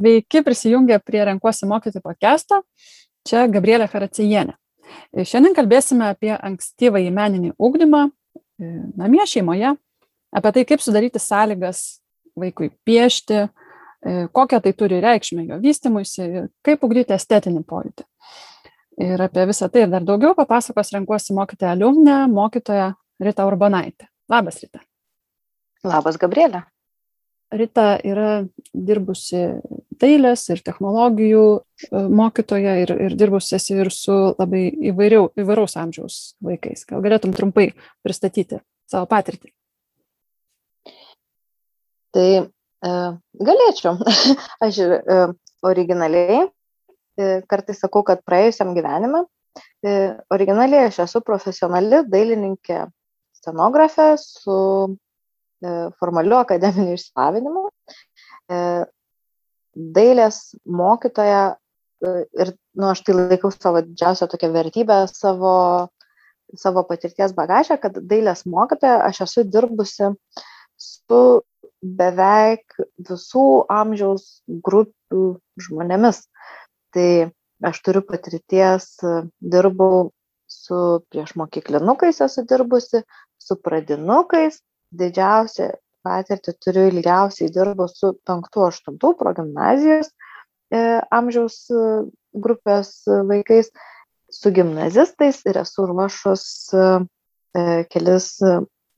Sveiki prisijungę prie Renkuosi mokyti podcast'o. Čia Gabrielė Karacijienė. Šiandien kalbėsime apie ankstyvą įmeninį ūkdymą e, namie šeimoje, apie tai, kaip sudaryti sąlygas vaikui piešti, e, kokią tai turi reikšmę jo vystimuisi ir kaip ugdyti estetinį pojūtį. Ir apie visą tai ir dar daugiau papasakos renkuosi mokyti aliumnę, mokytoja Rita Urbanaitė. Labas, Rita. Labas, Gabrielė. Rita yra dirbusi dailės ir technologijų e, mokytoja ir, ir dirbusi esi ir su labai įvairiau, įvairaus amžiaus vaikais. Gal galėtum trumpai pristatyti savo patirtį? Tai e, galėčiau. Aš e, originaliai e, kartais sakau, kad praėjusiam gyvenime e, originaliai aš esu profesionali dailininkė scenografė su E, formaliu akademiniu išsilavinimu. E, dailės mokytoja e, ir, nu, aš tai laikau savo didžiausią tokią vertybę, savo, savo patirties bagažę, kad dailės mokytoja aš esu dirbusi su beveik visų amžiaus grupių žmonėmis. Tai aš turiu patirties, dirbau su priešmokyklinukais, esu dirbusi, su pradinukais, didžiausią patirtį turiu ilgiausiai dirbu su penktų aštuntų progimnazijos e, amžiaus e, grupės vaikais, su gimnazistais ir esu ruošus e, kelis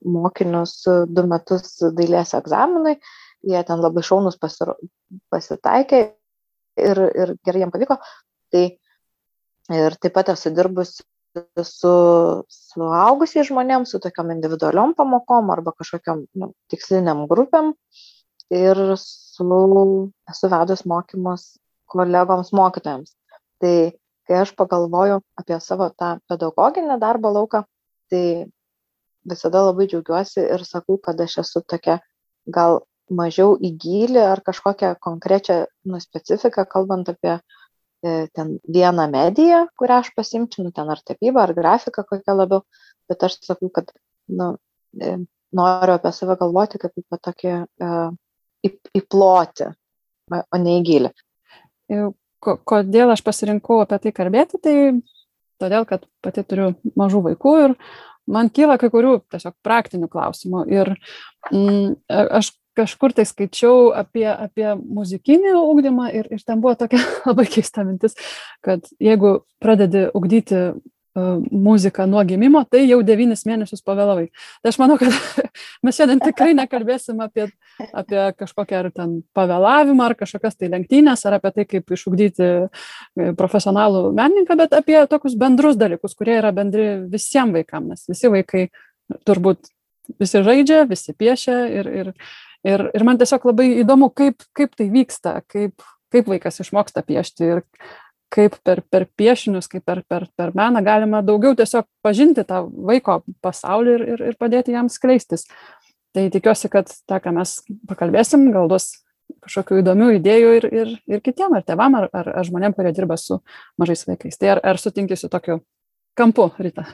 mokinius du metus dailės egzaminui. Jie ten labai šaunus pasiro, pasitaikė ir, ir gerai jiems pavyko. Tai ir taip pat esu dirbusi su suaugusiais žmonėm, su tokiam individualiom pamokom arba kažkokiam nu, tiksliniam grupėm. Ir su, esu vedus mokymus kolegoms mokytojams. Tai kai aš pagalvoju apie savo tą pedagoginį darbo lauką, tai visada labai džiaugiuosi ir sakau, kad aš esu tokia gal mažiau į gilį ar kažkokią konkrečią nu, specifiką, kalbant apie uh, ten vieną mediją, kurią aš pasimčiau, nu, ten ar tapyba, ar grafika kokia labiau, bet aš sakau, kad nu, e, noriu apie save galvoti kaip apie tokį uh, įploti, o ne į gilį. Kodėl aš pasirinkau apie tai kalbėti, tai todėl, kad pati turiu mažų vaikų ir man kyla kai kurių tiesiog praktinių klausimų. Ir mm, aš kažkur tai skaičiau apie, apie muzikinį ūkdymą ir, ir ten buvo tokia labai keista mintis, kad jeigu pradedi ugdyti uh, muziką nuo gimimo, tai jau devynis mėnesius pavėlavai. Tai aš manau, kad mes šiandien tikrai nekalbėsim apie, apie kažkokią ar ten pavėlavimą, ar kažkokias tai lenktynės, ar apie tai, kaip išugdyti e, profesionalų menininką, bet apie tokius bendrus dalykus, kurie yra bendri visiems vaikams, nes visi vaikai turbūt visi žaidžia, visi piešia ir, ir, Ir, ir man tiesiog labai įdomu, kaip, kaip tai vyksta, kaip, kaip vaikas išmoksta piešti ir kaip per, per piešinius, kaip per, per, per meną galima daugiau tiesiog pažinti tą vaiko pasaulį ir, ir, ir padėti jam skleistis. Tai tikiuosi, kad tą, ką mes pakalbėsim, gal duos kažkokių įdomių idėjų ir, ir, ir kitiem, ar tevam, ar, ar, ar žmonėm, kurie dirba su mažais vaikais. Tai ar, ar sutinki su tokiu kampu, Rita?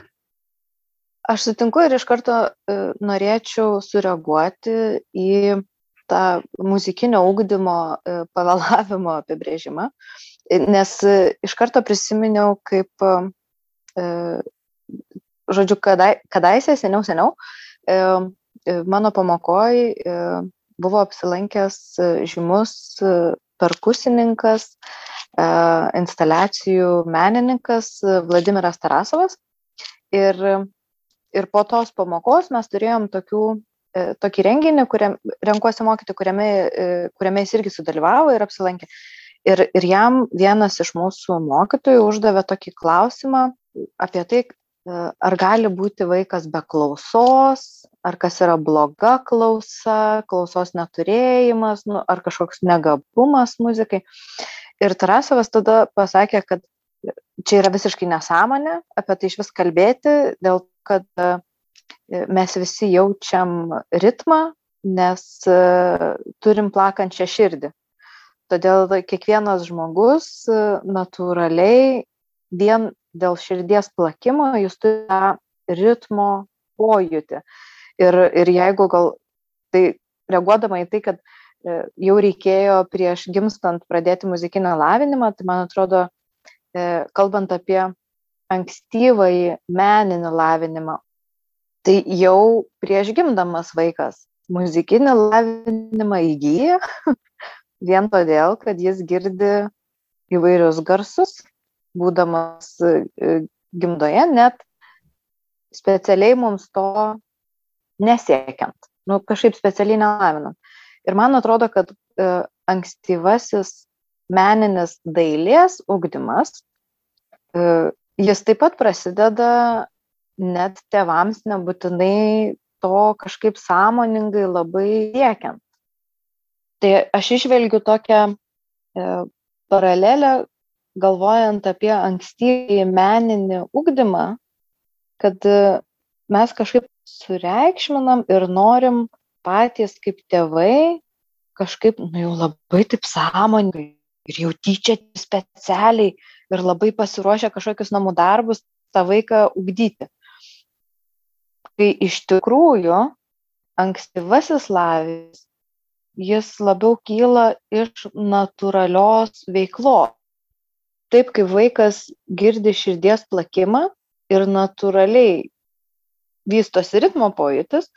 Aš sutinku ir iš karto e, norėčiau sureaguoti į tą muzikinio ūkdymo e, pavėlavimo apibrėžimą, nes e, iš karto prisiminiau, kaip, žodžiu, kadai, kadaise, seniau, seniau, mano pamokoj buvo apsilankęs žymus perkusininkas, instaliacijų menininkas Vladimiras Tarasovas. Ir ir po tos pamokos mes turėjom tokių, e, tokį renginį, kuriam, renkuosi mokyti, kuriame, e, kuriame jis irgi sudalyvavo ir apsilankė. Ir, ir jam vienas iš mūsų mokytojų uždavė tokį klausimą apie tai, e, ar gali būti vaikas be klausos, ar kas yra bloga klausa, klausos neturėjimas, nu, ar kažkoks negabumas muzikai. Ir Tarasovas tada pasakė, kad čia yra visiškai nesąmonė apie tai iš vis kalbėti, dėl kad e, mes visi jaučiam ritmą, nes e, turim plakančią širdį. Todėl kiekvienas žmogus e, natūraliai vien dėl širdies plakimo jis turi tą ritmo pojūtį. Ir, ir jeigu gal tai reaguodama į tai, kad jau reikėjo prieš gimstant pradėti muzikinę lavinimą, tai man atrodo, kalbant apie ankstyvąjį meninį lavinimą, tai jau prieš gimdamas vaikas muzikinį lavinimą įgyja vien todėl, kad jis girdi įvairius garsus, būdamas e, gimdoje, net specialiai mums to nesiekiant, nu, kažkaip specialiai nelavinant. Ir man atrodo, kad e, ankstyvasis meninis dailės ugdymas, e, jis taip pat prasideda net tėvams nebūtinai to kažkaip sąmoningai labai siekiant. Tai aš išvelgiu tokią e, paralelę, galvojant apie ankstyvį meninį ugdymą, kad e, mes kažkaip sureikšminam ir norim patys kaip tėvai kažkaip, nu jau labai taip sąmoningai ir jau tyčia specialiai ir labai pasiruošę kažkokius namų darbus tą vaiką ugdyti. Kai iš tikrųjų ankstyvasis lavis, jis labiau kyla iš natūralios veiklos. Taip kaip vaikas girdi širdies plakimą ir natūraliai vystosi ritmo pojūtis,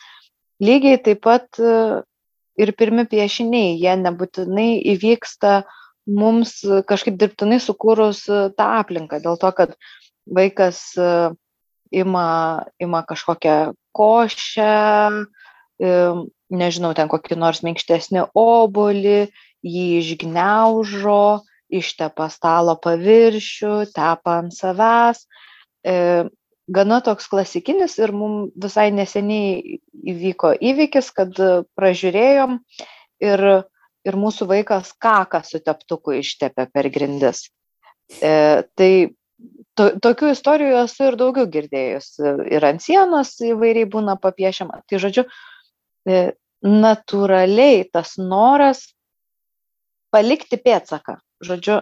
lygiai taip pat ir pirmi piešiniai, jie nebūtinai įvyksta uh, mums kažkaip dirbtinai sukūrus tą aplinką, dėl to, kad vaikas ima, ima kažkokią košę, nežinau, ten kokį nors minkštesnį obolį, jį išgneužo, ištepa stalo paviršių, tepa ant savęs. Gana toks klasikinis ir mums visai neseniai įvyko įvykis, kad pražiūrėjom ir ir mūsų vaikas kaką su teptuku ištepė per grindis. E, tai to, tokių istorijų esu ir daugiau girdėjus. Ir ant sienos įvairiai būna papiešiama. Tai žodžiu, e, natūraliai tas noras palikti pėtsaką. Žodžiu,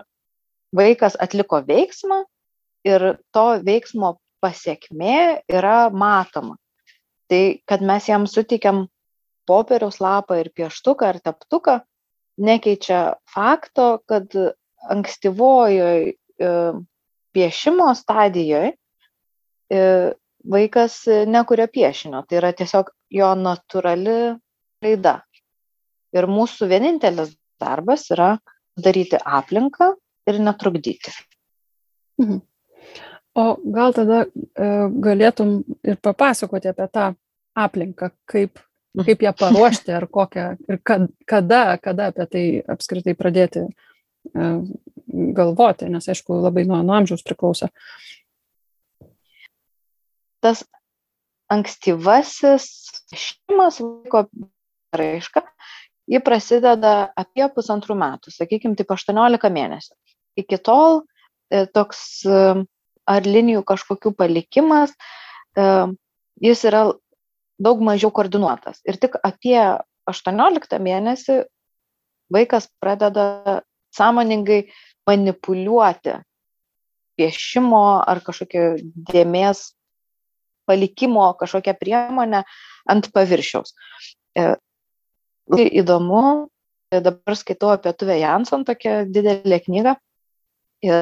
vaikas atliko veiksmą ir to veiksmo pasiekmė yra matoma. Tai kad mes jam suteikiam popieriaus lapą ir pieštuką ar teptuką, nekeičia fakto, kad ankstyvojoj e, piešimo stadijoje vaikas nekuria piešinio, tai yra tiesiog jo natūrali raida. Ir mūsų vienintelis darbas yra daryti aplinką ir netrukdyti. Mhm. O gal tada e, galėtum ir papasakoti apie tą aplinką, kaip. Kaip ją paruošti ar kokią ir kad, kada, kada apie tai apskritai pradėti e, galvoti, nes aišku labai nuo, nuo amžiaus priklauso. Tas ankstyvasis šeimas vaiko raiška, ji prasideda apie pusantrų metų, sakykime, taip 18 mėnesių. Iki tol e, toks e, ar linijų kažkokių palikimas, jis yra daug mažiau koordinuotas. Ir tik apie 18 mėnesį vaikas pradeda sąmoningai manipuliuoti piešimo ar kažkokio dėmės palikimo kažkokią priemonę ant paviršiaus. E, labai įdomu, dabar skaitau apie Tuvę Janson, tokią didelę knygą. Ir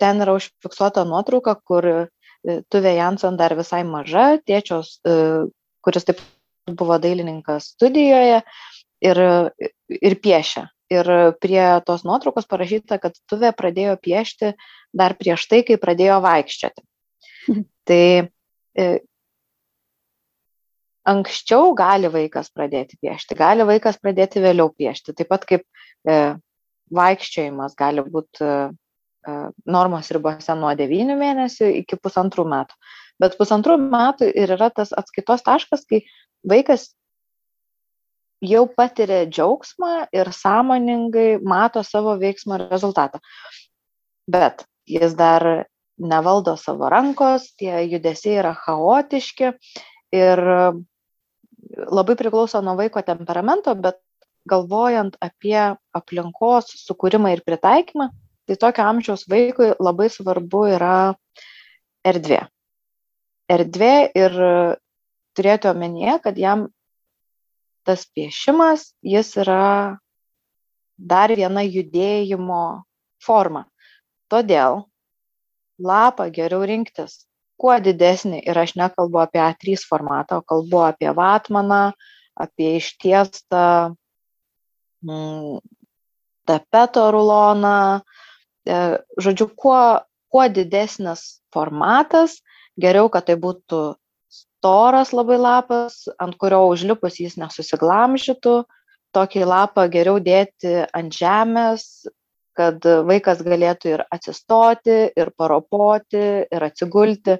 ten yra užfiksuota nuotrauka, kur Tuvė Janson dar visai maža, tėčios e, kuris taip buvo dailininkas studijoje ir, ir piešia. Ir prie tos nuotraukos parašyta, kad Tuvė pradėjo piešti dar prieš tai, kai pradėjo vaikščioti. Mhm. Tai e, anksčiau gali vaikas pradėti piešti, gali vaikas pradėti vėliau piešti. Taip pat kaip e, vaikščiojimas gali būti e, normos ribose nuo 9 mėnesių iki pusantrų metų bet pusantrų metų ir yra tas atskaitos taškas, kai vaikas jau patiria džiaugsmą ir sąmoningai mato savo veiksmo rezultatą. Bet jis dar nevaldo savo rankos, tie judesiai yra chaotiški ir labai priklauso nuo vaiko temperamento, bet galvojant apie aplinkos sukūrimą ir pritaikymą, tai tokio amžiaus vaikui labai svarbu yra erdvė. Erdvė ir turėti omenyje, kad jam tas piešimas, jis yra dar viena judėjimo forma. Todėl lapą geriau rinktis kuo didesnį ir aš nekalbu apie A3 formatą, o kalbu apie vatmaną, apie ištiestą mm, tapeto ruloną. E, žodžiu, kuo, kuo didesnis formatas, geriau, kad tai būtų storas labai lapas, ant kurio užlipus jis nesusiglamžytų. Tokį lapą geriau dėti ant žemės, kad vaikas galėtų ir atsistoti, ir paropoti, ir atsigulti.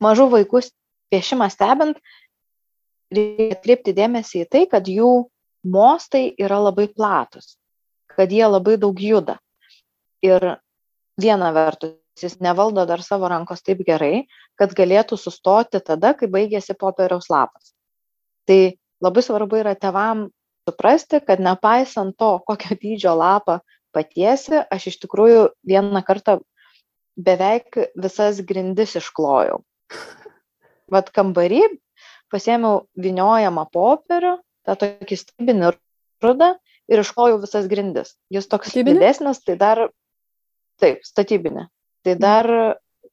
Mažų vaikų piešimą stebint, reikia atkreipti dėmesį į tai, kad jų mostai yra labai platus, kad jie labai daug juda. Ir viena vertus, jis nevaldo dar savo rankos taip gerai, kad galėtų sustoti tada, kai baigėsi popieriaus lapas. Tai labai svarbu yra tevam suprasti, kad nepaisant to, kokio dydžio lapą patiesi, aš iš tikrųjų vieną kartą beveik visas grindis išklojau. Vat kambarį pasėmiau viniojamą popierių, tą tokį stybinį rudą ir išklojau visas grindis. Jis toks statybinė? didesnis, tai dar, taip, statybinė. Tai dar,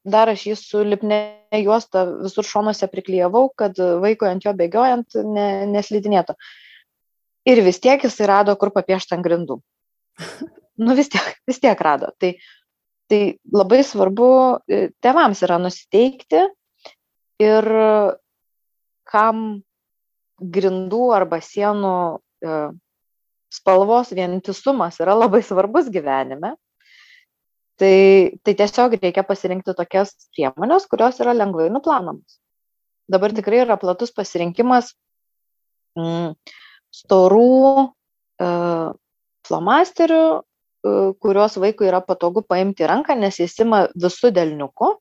dar aš jį su lipne juosta visur šonuose priklyjavau, kad vaikui ant jo bėgiojant ne, neslidinėtų ir vis tiek jisai rado, kur papiešti ant grindų. Nu vis tiek, vis tiek rado. Tai, tai labai svarbu e, tėvams yra nusiteikti ir kam grindų arba sienų e, spalvos vientisumas yra labai svarbus gyvenime, tai, tai tiesiog reikia pasirinkti tokias priemonės, kurios yra lengvai nuplanomos. Dabar tikrai yra platus pasirinkimas. Mm, storų e, flomasterių, e, kuriuos vaikui yra patogu paimti ranką, nes jis ima visų delniukų,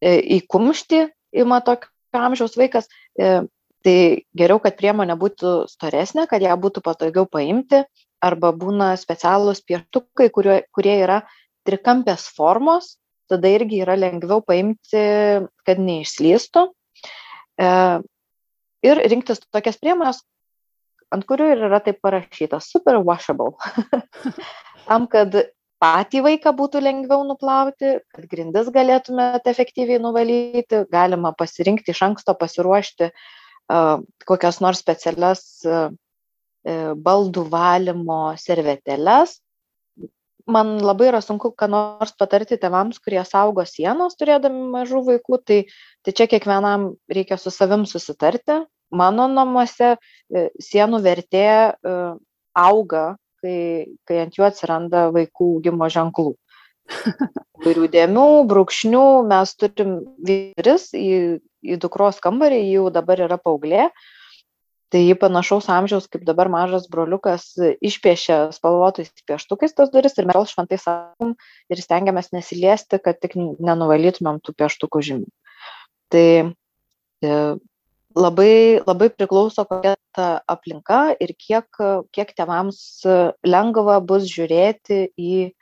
e, į kumštį ima tokio amžiaus vaikas, tai geriau, kad priemonė būtų storesnė, kad ją būtų patogiau paimti, arba būna specialūs pieštukai, kurie, kurie yra trikampės formos, tada irgi yra lengviau paimti, kad neišslystų. Ir rinktis tokias priemonės, ant kurių ir yra taip parašyta super washable. Tam, kad patį vaiką būtų lengviau nuplauti, kad grindis galėtumėte efektyviai nuvalyti, galima pasirinkti iš anksto pasiruošti uh, kokias nors specialias uh, baldų valymo servetėles. Man labai yra sunku, ką nors patarti tėvams, kurie saugo sienos turėdami mažų vaikų, tai, tai čia kiekvienam reikia su savim susitarti, mano namuose e, sienų vertė e, auga, kai, kai ant jų atsiranda vaikų augimo ženklų. Vairių dėmių, brūkšnių, mes turim vyris į, į dukros kambarį, jau dabar yra paauglė, tai panašaus amžiaus kaip dabar mažas broliukas išpiešė spalvotais pieštukais tas duris ir mes šventai sakom ir stengiamės nesiliesti, kad tik nenuvalytumėm tų pieštukų žymių. Tai e, labai labai priklauso kokia ta aplinka ir kiek kiek tėvams lengva bus žiūrėti į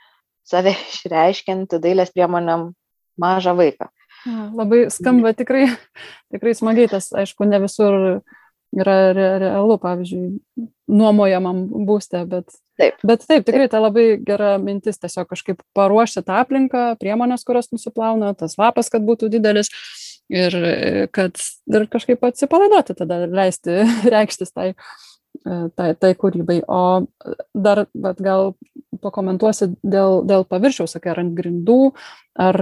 save išreiškiantį dailės priemonėm mažą vaiką. Labai skamba tikrai, tikrai smagiai, tas aišku, ne visur yra re, realu, pavyzdžiui, nuomojamam būstė, bet taip. bet taip, tikrai taip. ta labai gera mintis tiesiog kažkaip paruošti tą aplinką, priemonės, kurios nusiplauna, tas vapas, kad būtų didelis ir kad ir kažkaip atsipalaiduoti tada leisti reikštis tai, tai, tai kūrybai. O dar bet gal pakomentuosi dėl, dėl paviršiaus, sakai, ar ant grindų, ar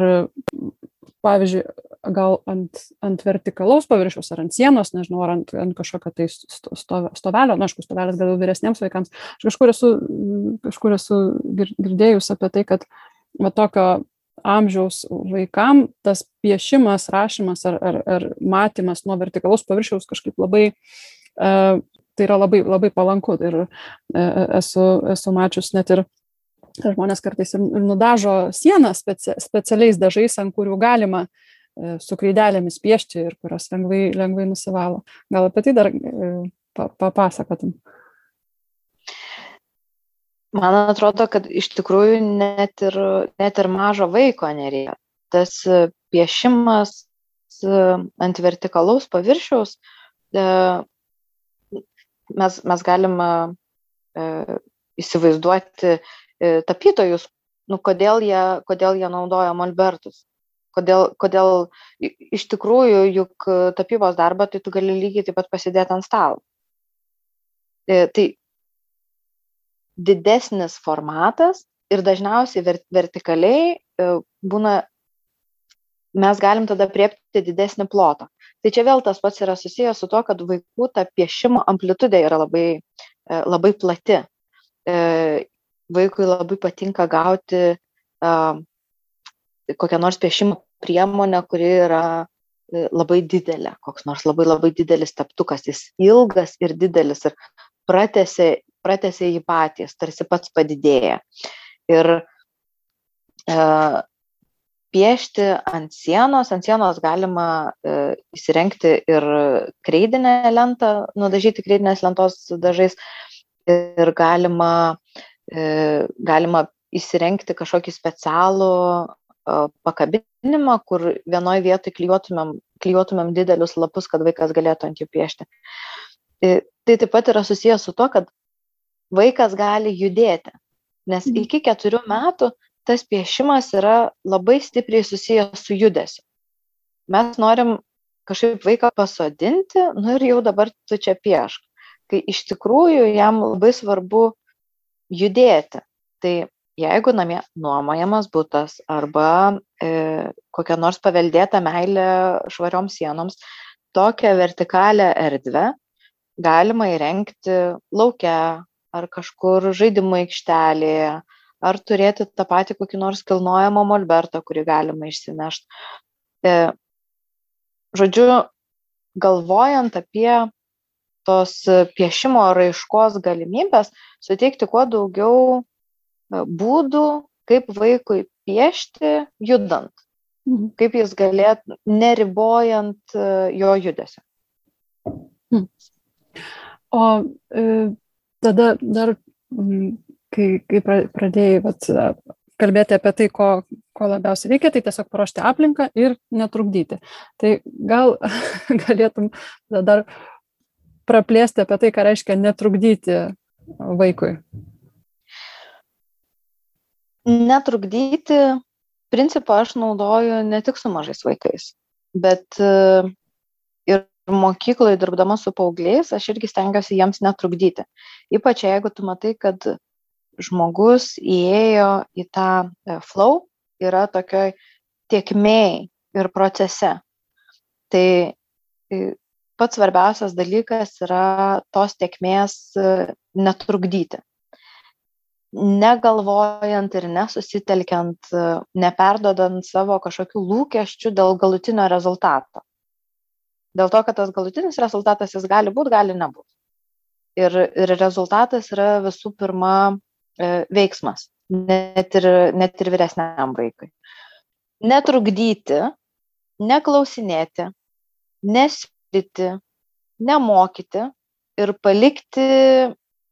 pavyzdžiui, gal ant, ant vertikalaus paviršiaus, ar ant sienos, nežinau, ar ant, ant kažkokio tai stovelio, na, aišku, stovelis gal vyresniems vaikams. Aš kažkur esu, kažkur esu girdėjus apie tai, kad va tokio amžiaus vaikam tas piešimas, rašymas ar, ar, ar matymas nuo vertikalaus paviršiaus kažkaip labai, uh, tai yra labai, labai palanku. Ir uh, esu, esu mačius net ir žmonės kartais ir, ir nudažo sieną speci, specialiais dažais, ant kurių galima uh, su kreidelėmis piešti ir kurios lengvai, lengvai nusivalo. Gal apie tai dar uh, papasakotum? Pa man atrodo kad iš tikrųjų net ir net ir mažo vaiko nereikia tas piešimas ant vertikalaus paviršiaus e, mes, mes galim e, įsivaizduoti e, tapytojus, nu, kodėl, jie, kodėl jie naudoja molbertus. Kodėl, kodėl iš tikrųjų, juk tapybos darbą tai tu gali lygiai taip pat pasidėti ant stalo. Tai didesnis formatas ir dažniausiai ver, vertikaliai e, būna, mes galim tada priepti didesnį plotą. Tai čia vėl tas pats yra susijęs su to, kad vaikų ta piešimo amplitudė yra labai, e, labai plati. E, vaikui labai patinka gauti kokią nors piešimo priemonę, kuri yra labai didelė, koks nors labai labai didelis teptukas, jis ilgas ir didelis ir pratėsi pratęsia jį patys, tarsi pats padidėja. Ir e, piešti ant sienos, ant sienos galima e, įsirengti ir kreidinę lentą, nudažyti kreidinės lentos dažais ir galima, e, galima įsirengti kažkokį specialų e, pakabinimą, kur vienoje vietoje klijuotumėm, klijuotumėm didelius lapus, kad vaikas galėtų ant jų piešti. Tai taip pat yra susijęs su to, kad vaikas gali judėti. Nes mhm. iki keturių metų tas piešimas yra labai stipriai susijęs su judesiu. Mes norim kažkaip vaiką pasodinti, nu ir jau dabar tu čia piešk. Kai iš tikrųjų jam labai svarbu judėti. Tai jeigu namie nuomojamas būtas arba e, kokia nors paveldėta meilė švarioms sienoms, tokią vertikalią erdvę galima įrengti laukia ar kažkur žaidimų aikštelėje, ar turėti tą patį kokį nors kilnojamą molbertą, kurį galima išsinešti. E, žodžiu, galvojant apie tos piešimo raiškos galimybės, suteikti kuo daugiau būdų, kaip vaikui piešti judant, mhm. kaip jis galėtų, neribojant e, jo judesio. Mhm. O tada dar, kai, kai pradėjai vat, kalbėti apie tai, ko, ko labiausiai reikia, tai tiesiog paruošti aplinką ir netrukdyti. Tai gal galėtum dar praplėsti apie tai, ką reiškia netrukdyti vaikui. Netrukdyti principą aš naudoju ne tik su mažais vaikais, bet mokykloj dirbdama su paaugliais aš irgi stengiuosi jiems netrukdyti. Ypač jeigu tu matai, kad žmogus įėjo į tą e, flow, yra tokioj tiekmėjai ir procese. Tai e, pats svarbiausias dalykas yra tos tiekmės e, netrukdyti. Negalvojant ir nesusitelkiant, neperdodant savo kažkokių lūkesčių dėl galutinio rezultato. Dėl to kad tas galutinis rezultatas jis gali būt gali nebūt. Ir ir rezultatas yra visų pirma e, veiksmas net ir net ir vyresniam vaikui. Netrukdyti neklausinėti nesiūlyti nemokyti ir palikti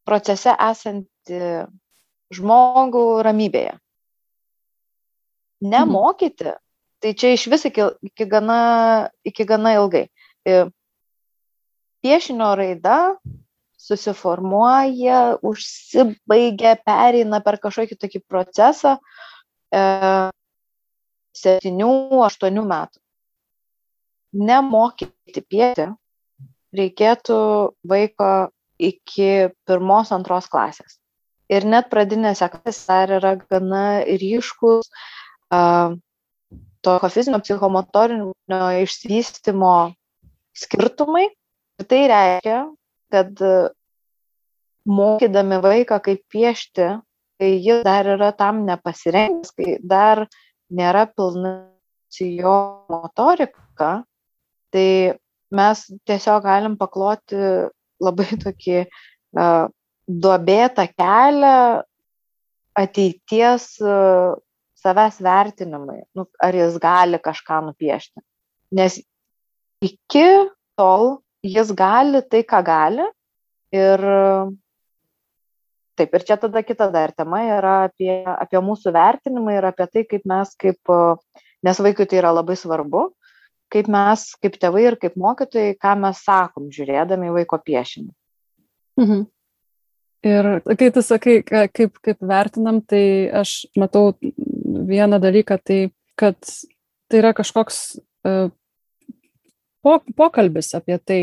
procese esantį žmogų ramybėje nemokyti tai čia iš vis iki, iki, gana, iki gana ilgai piešinio raida susiformuoja, užsibaigia, pereina per kažkokį tokį procesą e, 7-8 metų. Nemokyti piešti reikėtų vaiko iki pirmos, antros klasės. Ir net pradinėse klasėse dar yra gana ryškus uh, to fizinio psichomotorinio išsivystimo skirtumai. Tai reiškia, kad mokydami vaiką kaip piešti, kai jis dar yra tam nepasirengęs, kai dar nėra pilna jo motorika, tai mes tiesiog galim pakloti labai tokį uh, duobėtą kelią ateities uh, savęs vertinimai, nu, ar jis gali kažką nupiešti. Nes iki tol jis gali tai, ką gali. Ir taip, ir čia tada kita dar tema yra apie, apie mūsų vertinimą ir apie tai, kaip mes kaip, nes vaikui tai yra labai svarbu, kaip mes, kaip tėvai ir kaip mokytojai, ką mes sakom, žiūrėdami į vaiko piešinį. Mhm. Ir kai tu sakai, kaip, kaip vertinam, tai aš matau vieną dalyką, tai kad tai yra kažkoks uh, po, pokalbis apie tai,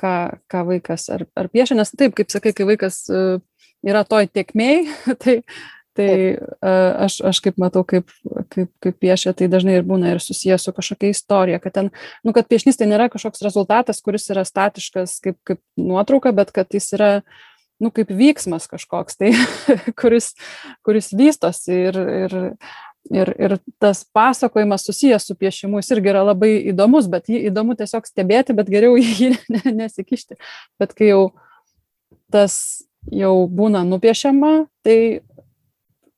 ką, ką vaikas ar, ar piešia, nes taip, kaip sakai, kai vaikas uh, yra toj tiekmei, tai, tai uh, aš, aš kaip matau, kaip, kaip, kaip piešia, tai dažnai ir būna ir susijęs su kažkokia istorija, kad ten, nu, kad piešinys tai nėra kažkoks rezultatas, kuris yra statiškas kaip, kaip nuotrauka, bet kad jis yra nu, kaip vyksmas kažkoks, tai kuris, kuris vystosi ir, ir, ir, ir tas pasakojimas susijęs su piešimu, jis irgi yra labai įdomus, bet jį įdomu tiesiog stebėti, bet geriau jį nesikišti. Bet kai jau tas jau būna nupiešiama, tai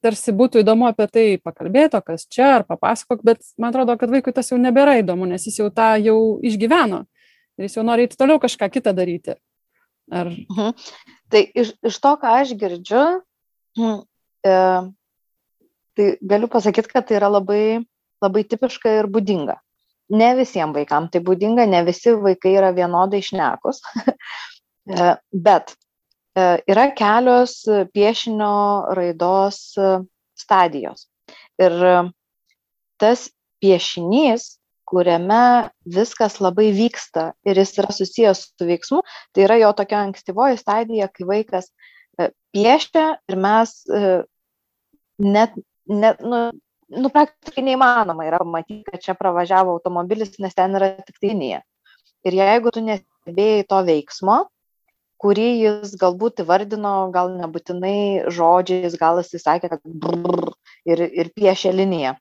tarsi būtų įdomu apie tai pakalbėti, o kas čia, ar papasakok, bet man atrodo, kad vaikui tas jau nebėra įdomu, nes jis jau tą jau išgyveno ir jis jau nori toliau kažką kitą daryti. Ar... Mhm. Tai iš, iš to, ką aš girdžiu, e, tai galiu pasakyti, kad tai yra labai, labai tipiška ir būdinga. Ne visiems vaikams tai būdinga, ne visi vaikai yra vienodai išnekus, e, bet e, yra kelios piešinio raidos e, stadijos. Ir tas piešinys, kuriame viskas labai vyksta ir jis yra susijęs su veiksmu, tai yra jo tokia ankstyvoji stadija, kai vaikas piešia ir mes net net, nu, nu, praktiškai neįmanoma yra pamatyti, kad čia pravažiavo automobilis, nes ten yra tik linija. Ir jeigu tu nestebėjai to veiksmo, kurį jis galbūt įvardino, gal nebūtinai žodžiais, gal jis sakė, kad brrr, ir, ir piešė liniją.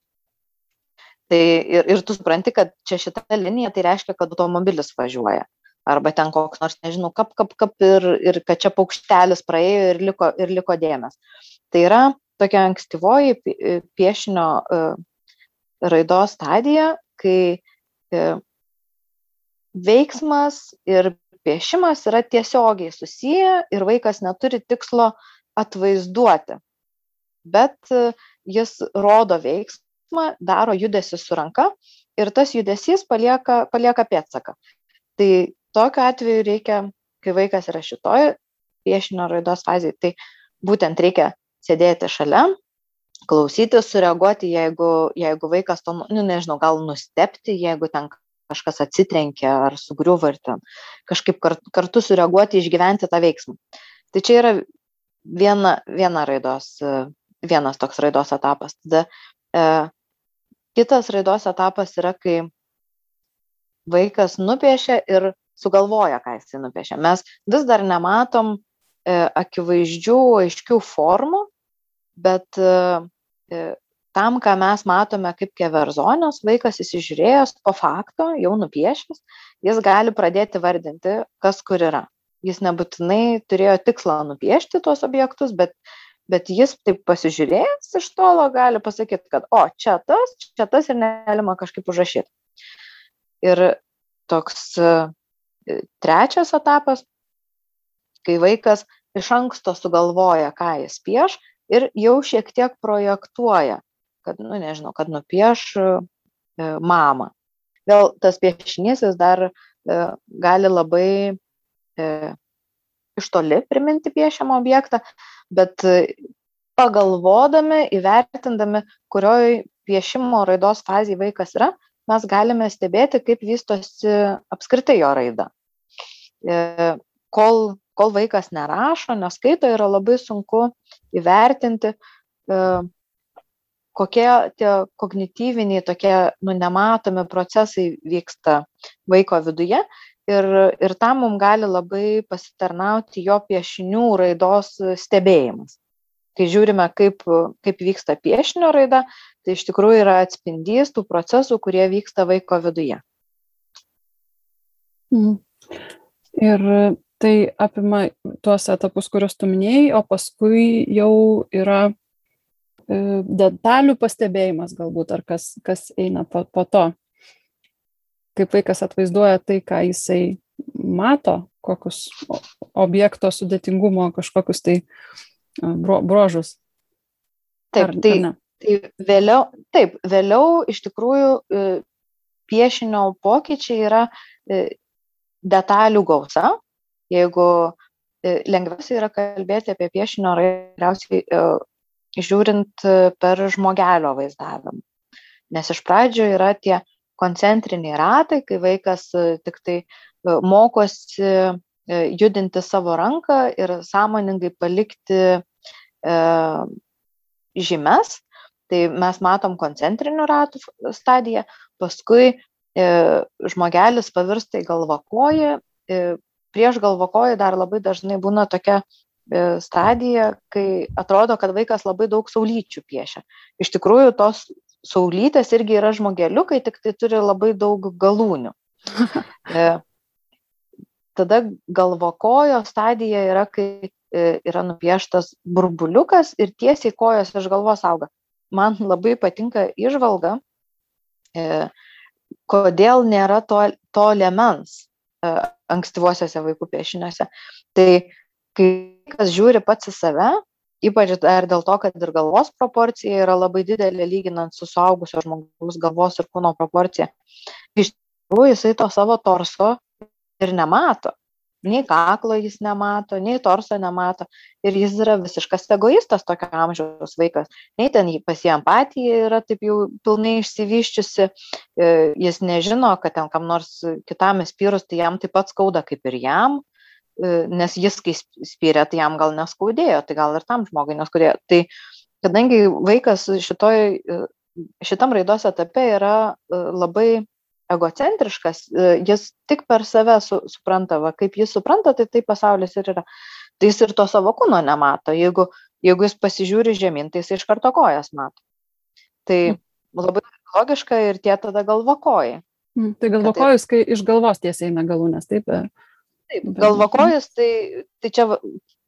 Tai ir, ir tu supranti, kad čia šita linija tai reiškia, kad automobilis važiuoja. Arba ten koks nors, nežinau, kap, kap, kap ir, ir kad čia paukštelis praėjo ir liko, ir liko dėmes. Tai yra tokia ankstyvoji e, piešinio e, raidos stadija, kai e, veiksmas ir piešimas yra tiesiogiai susiję ir vaikas neturi tikslo atvaizduoti, bet jis rodo veiksmą, daro judesi su ranka ir tas judesys palieka, palieka pėtsaką. Tai tokiu atveju reikia, kai vaikas yra šitoje piešinio raidos fazėje, tai būtent reikia sėdėti šalia, klausytis, sureaguoti, jeigu, jeigu vaikas to, nu, nežinau, gal nustepti, jeigu ten kažkas atsitrenkia ar sugriuva ir ten kažkaip kartu, kartu sureaguoti, išgyventi tą veiksmą. Tai čia yra viena, viena raidos, vienas toks raidos etapas. Tada e, kitas raidos etapas yra, kai vaikas nupiešia ir sugalvoja, ką jisai nupiešia. Mes vis dar nematom e, akivaizdžių, aiškių formų, bet e, e, tam, ką mes matome kaip keverzonios, vaikas įsižiūrėjęs po fakto, jau nupiešęs, jis gali pradėti vardinti, kas kur yra. Jis nebūtinai turėjo tikslą nupiešti tuos objektus, bet, bet jis taip pasižiūrėjęs iš tolo gali pasakyti, kad o, čia tas, čia tas ir negalima kažkaip užrašyti. Ir toks e, trečias etapas, kai vaikas iš anksto sugalvoja, ką jis pieš ir jau šiek tiek projektuoja, kad, nu, nežinau, kad nupieš e, mamą. Vėl tas piešinys jis dar e, gali labai iš toli priminti piešiamą objektą, bet pagalvodami, įvertindami, kurioj piešimo raidos fazėje vaikas yra, mes galime stebėti, kaip vystosi apskritai jo raida. Kol kol vaikas nerašo, neskaito, yra labai sunku įvertinti, e, kokie tie kognityviniai, tokie nu, nematomi procesai vyksta vaiko viduje. Ir, ir tam mums gali labai pasitarnauti jo piešinių raidos stebėjimas. kai žiūrime, kaip, kaip vyksta piešinio raida, tai iš tikrųjų yra atspindys tų procesų, kurie vyksta vaiko viduje. Mhm. Ir tai apima tuos etapus, kuriuos tu minėjai, o paskui jau yra e, detalių pastebėjimas galbūt, ar kas, kas eina po, po to kaip vaikas atvaizduoja tai, ką jisai mato, kokius objekto sudėtingumo, kažkokius tai bro, brožus. Taip, ar, tai, ar tai vėliau, taip, vėliau iš tikrųjų e, piešinio pokyčiai yra e, detalių gausa. Jeigu e, lengviausia yra kalbėti apie piešinio rairiausiai žiūrint per žmogelio vaizdavimą. Nes iš pradžio yra tie koncentriniai ratai, kai vaikas e, tik tai e, mokosi e, judinti savo ranką ir sąmoningai palikti žymes. Tai mes matom koncentrinių ratų stadiją, paskui žmogelis pavirsta į galvakojį, prieš galvakojį dar labai dažnai būna tokia stadija, kai atrodo, kad vaikas labai daug saulyčių piešia. Iš tikrųjų, tos saulytės irgi yra žmogeliukai, tik tai turi labai daug galūnių. E, tada galvokojo stadija yra, kai e, yra nupieštas burbuliukas ir tiesiai kojos iš galvos auga. Man labai patinka išvalga, e, kodėl nėra to, to lemens ankstyvuosiuose vaikų piešiniuose. Tai kai kas žiūri pats į save, ypač dar dėl to kad ir galvos proporcija yra labai didelė lyginant su suaugusio žmogaus galvos ir kūno proporcija. Iš tikrųjų jisai to savo torso ir nemato. Nei kaklo jis nemato nei torso nemato. Ir jis yra visiškas egoistas tokio amžiaus vaikas. Nei ten pas jį empatija yra taip jau pilnai išsivysčiusi e, jis nežino kad ten kam nors kitam įspyrus tai jam taip pat skauda kaip ir jam nes jis, kai spyrė, tai jam gal neskaudėjo, tai gal ir tam žmogui neskaudėjo. Tai kadangi vaikas šitoj, e, šitam raidos etape yra e, labai egocentriškas, jis tik per save su, supranta, va, kaip jis supranta, tai tai pasaulis ir yra. Tai jis ir to savo kūno nemato. Jeigu, jeigu jis pasižiūri žemyn, tai jis iš karto kojas mato. Tai mm. labai logiška ir tie tada galvokojai. Mm, tai galvokojus, kai iš galvos tiesiai eina galūnės, taip? Taip, galvakojus, tai, tai čia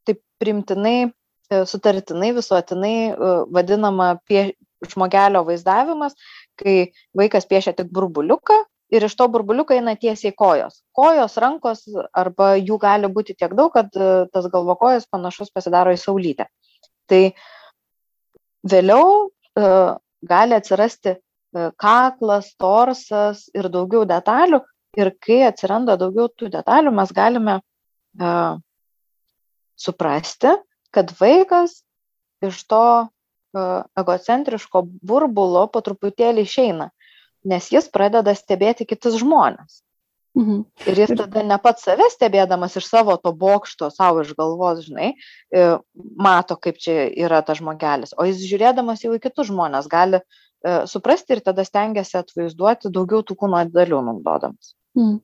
taip primtinai, e, sutartinai, visuotinai e, vadinama pie, žmogelio vaizdavimas, kai vaikas piešia tik burbuliuką ir iš to burbuliuko eina tiesiai kojos. Kojos, rankos arba jų gali būti tiek daug, kad e, tas galvakojas panašus pasidaro į saulytę. Tai vėliau gali atsirasti kaklas, torsas ir daugiau detalių, ir kai atsiranda daugiau tų detalių, mes galime uh, suprasti, kad vaikas iš to uh, egocentriško burbulo po truputėlį išeina, nes jis pradeda stebėti kitus žmonės. Mhm. Ir jis tada ne pats save stebėdamas iš savo to bokšto, savo iš galvos, žinai, e, mato, kaip čia yra tas žmogelis, o jis žiūrėdamas jau į kitus žmonės gali suprasti ir tada stengiasi atvaizduoti daugiau tų kūno dalių naudodamas. Mm.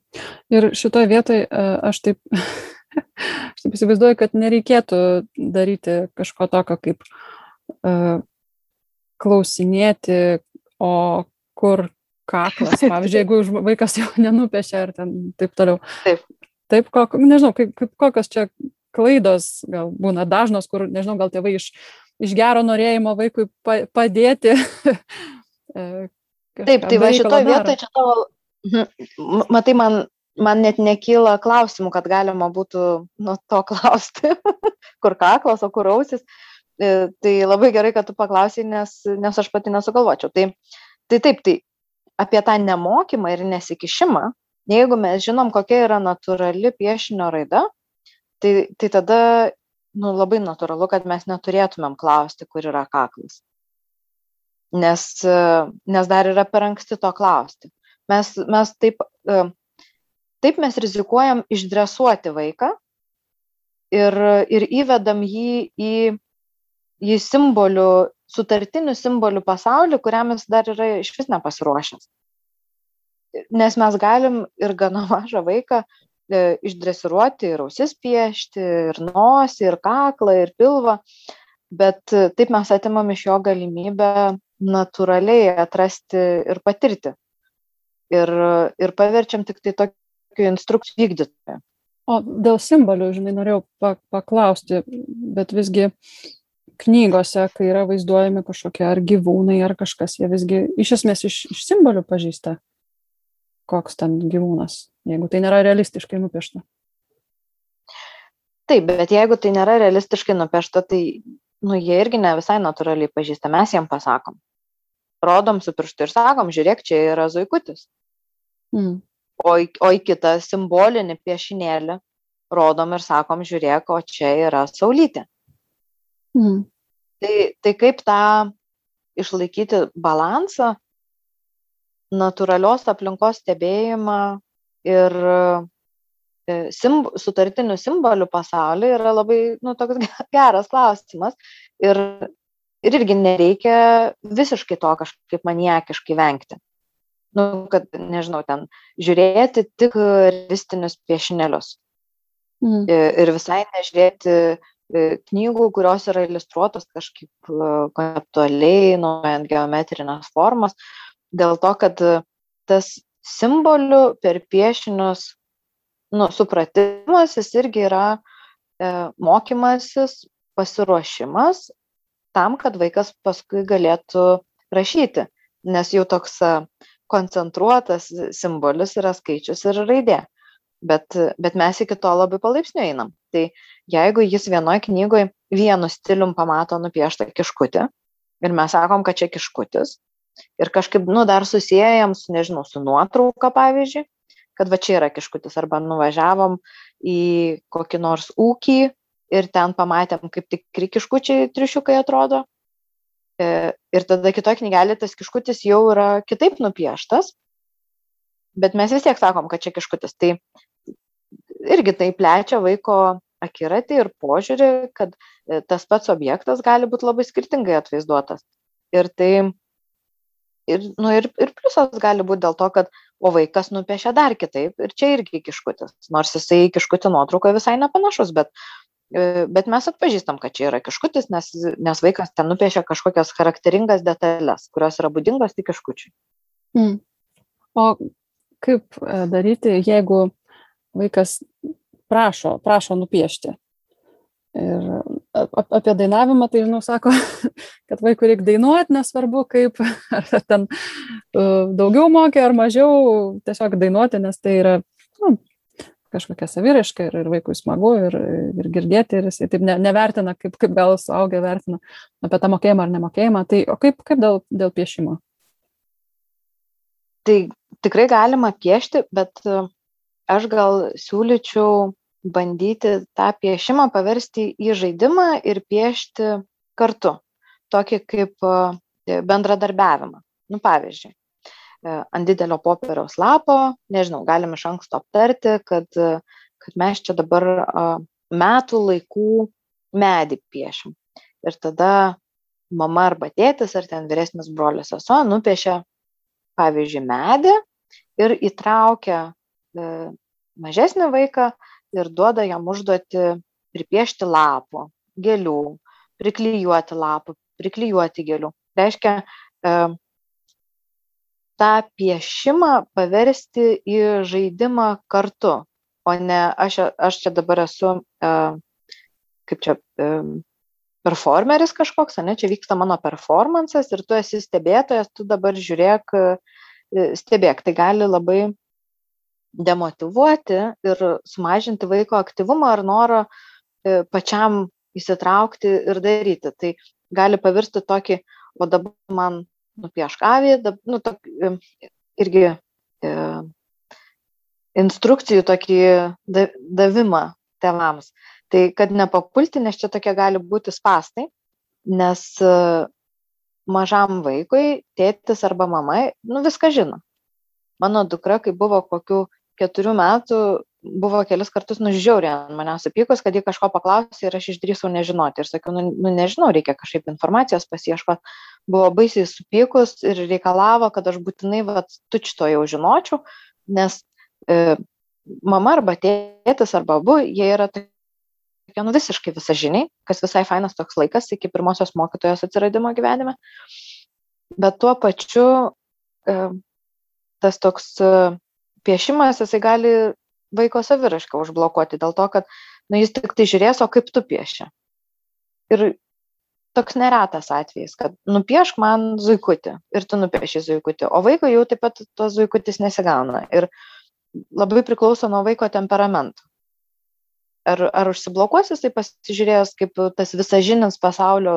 Ir šitoje vietoje aš taip, aš taip įsivaizduoju, kad nereikėtų daryti kažko tokio kaip uh, klausinėti, o kur kaklas, pavyzdžiui, jeigu vaikas jau nenupešia ar ten taip toliau. Taip. Taip, kok, nežinau, kaip, kaip, kokios čia klaidos gal būna dažnos, kur, nežinau, gal tėvai iš, iš gero norėjimo vaikui pa, padėti. Taip, tai va šitoje vietoje čia tavo. Matai, man, man net nekyla klausimų, kad galima būtų nuo to klausti, kur kaklas, o kur ausis. E, tai labai gerai, kad tu paklausai, nes, nes aš pati nesugalvočiau. Tai, tai taip, tai apie tą nemokymą ir nesikišimą, jeigu mes žinom, kokia yra natūrali piešinio raida, tai, tai tada nu, labai natūralu, kad mes neturėtumėm klausti, kur yra kaklas. Nes, nes dar yra per anksti to klausti mes, mes taip, e, taip mes rizikuojam išdresuoti vaiką ir, ir įvedam jį į, į simbolių, sutartinių simbolių pasaulį, kuriam jis dar yra iš vis nepasiruošęs. Nes mes galim ir gana mažą vaiką e, išdresiruoti ir ausis piešti, ir nosį, ir kaklą, ir pilvą. bet taip mes atimam iš jo galimybę natūraliai atrasti ir patirti. Ir, ir paverčiam tik tai tokiu instrukcijų vykdytoju. O dėl simbolių, žinai, norėjau paklausti, bet visgi knygose, kai yra vaizduojami kažkokie ar gyvūnai, ar kažkas, jie visgi iš esmės iš, iš simbolių pažįsta, koks ten gyvūnas, jeigu tai nėra realistiškai nupiešta. Taip, bet jeigu tai nėra realistiškai nupiešta, tai nu, jie irgi ne visai natūraliai pažįsta, mes jiem pasakom. Rodom su pirštu ir sakom, žiūrėk, čia yra zuikutis. Mm. O, o į kitą simbolinį piešinėlį rodom ir sakom, žiūrėk, o čia yra saulytė. Mm. Tai, tai kaip tą išlaikyti balansą, natūralios aplinkos stebėjimą ir e, simb, sutartinių simbolių pasaulį yra labai nu, toks geras klausimas. Ir, ir irgi nereikia visiškai to kažkaip maniakiškai vengti. Nu, kad, nežinau, ten žiūrėti tik realistinius piešinėlius. Mm. Ir visai nežiūrėti knygų, kurios yra iliustruotos kažkaip e, konceptualiai, naudojant geometrinės formas, dėl to, kad tas simbolių per piešinius nu, supratimas, jis irgi yra e, mokymasis, pasiruošimas tam, kad vaikas paskui galėtų rašyti, nes jau toks koncentruotas simbolis yra skaičius ir raidė bet, bet mes iki to labai palaipsniui einam. Tai jeigu jis vienoje knygoje vienu stilium pamato nupieštą kiškutį ir mes sakom, kad čia kiškutis ir kažkaip, nu, dar susijęjam su, nežinau, su nuotrauka, pavyzdžiui, kad va čia yra kiškutis arba nuvažiavom į kokį nors ūkį ir ten pamatėm, kaip tikri kiškučiai triušiukai atrodo. E, ir tada kitoje knygelėje tas kiškutis jau yra kitaip nupieštas, bet mes vis tiek sakom, kad čia kiškutis. Tai irgi tai plečia vaiko akiratį ir požiūrį, kad e, tas pats objektas gali būti labai skirtingai atvaizduotas. Ir tai, ir, nu, ir, ir pliusas gali būti dėl to, kad o vaikas nupiešia dar kitaip ir čia irgi kiškutis, nors jisai kiškutį nuotraukoje visai nepanašus, bet, bet mes atpažįstam, kad čia yra kiškutis, nes, nes vaikas ten nupiešia kažkokias charakteringas detalės, kurios yra būdingos tik kiškučiui. Mm. O kaip e, daryti, jeigu vaikas prašo, prašo nupiešti. Ir apie dainavimą, tai, žinau, sako, kad vaikui reikia dainuoti, nesvarbu kaip, ar ten daugiau mokė ar mažiau, tiesiog dainuoti, nes tai yra nu, kažkokia saviraiška ir, ir vaikui smagu ir, ir girdėti, ir jisai taip ne, nevertina, kaip, kaip gal suaugę vertina apie tą mokėjimą ar nemokėjimą. Tai o kaip, kaip dėl, dėl piešimo? Tai tikrai galima piešti, bet aš gal siūlyčiau bandyti tą piešimą paversti į žaidimą ir piešti kartu, tokį kaip e, bendradarbiavimą. Nu, pavyzdžiui, e, ant didelio popieriaus lapo, nežinau, galim iš anksto aptarti, kad, kad mes čia dabar metų laikų medį piešim. Ir tada mama arba tėtis, ar ten vyresnis brolius sesuo nupiešia, pavyzdžiui, medį ir įtraukia E, mažesnį vaiką ir duoda jam užduoti pripiešti lapų, gėlių, priklyjuoti lapų, priklyjuoti gėlių. Reiškia, e, tą piešimą paversti į žaidimą kartu, o ne aš, aš čia dabar esu, e, kaip čia, performeris kažkoks, ne, čia vyksta mano performances ir tu esi stebėtojas, tu dabar žiūrėk, stebėk, tai gali labai demotyvuoti ir sumažinti vaiko aktyvumą ar norą e, pačiam įsitraukti ir daryti. Tai gali pavirsti tokį, o dabar man nupiešk avį, nu, tok, e, irgi e, instrukcijų tokį davimą tėvams. Tai kad nepapulti, nes čia tokie gali būti spastai, nes e, mažam vaikui tėtis arba mama, nu viską žino. Mano dukra, kai buvo kokių keturių metų buvo kelis kartus nužiaurė ant manęs supykus, kad jį kažko paklausė ir aš išdrįsau nežinoti. Ir sakiau, nu, nu nežinau, reikia kažkaip informacijos pasieškoti. Buvo baisiai supykus ir reikalavo, kad aš būtinai vat, tučto jau žinočiau, nes e, mama arba tėtis arba abu, jie yra tokie nu visiškai visažiniai, kas visai fainas toks laikas iki pirmosios mokytojos atsiradimo gyvenime. Bet tuo pačiu e, tas toks e, piešimas, jisai gali vaiko savirašką užblokuoti dėl to, kad nu, jis tik tai žiūrės, o kaip tu pieši. Ir toks neretas atvejis, kad nupiešk man zuikutį ir tu nupieši zuikutį, o vaiko jau taip pat tos zuikutis nesigauna. Ir labai priklauso nuo vaiko temperamento. Ar, ar užsiblokuos jisai pasižiūrėjęs, kaip tas visažinis pasaulio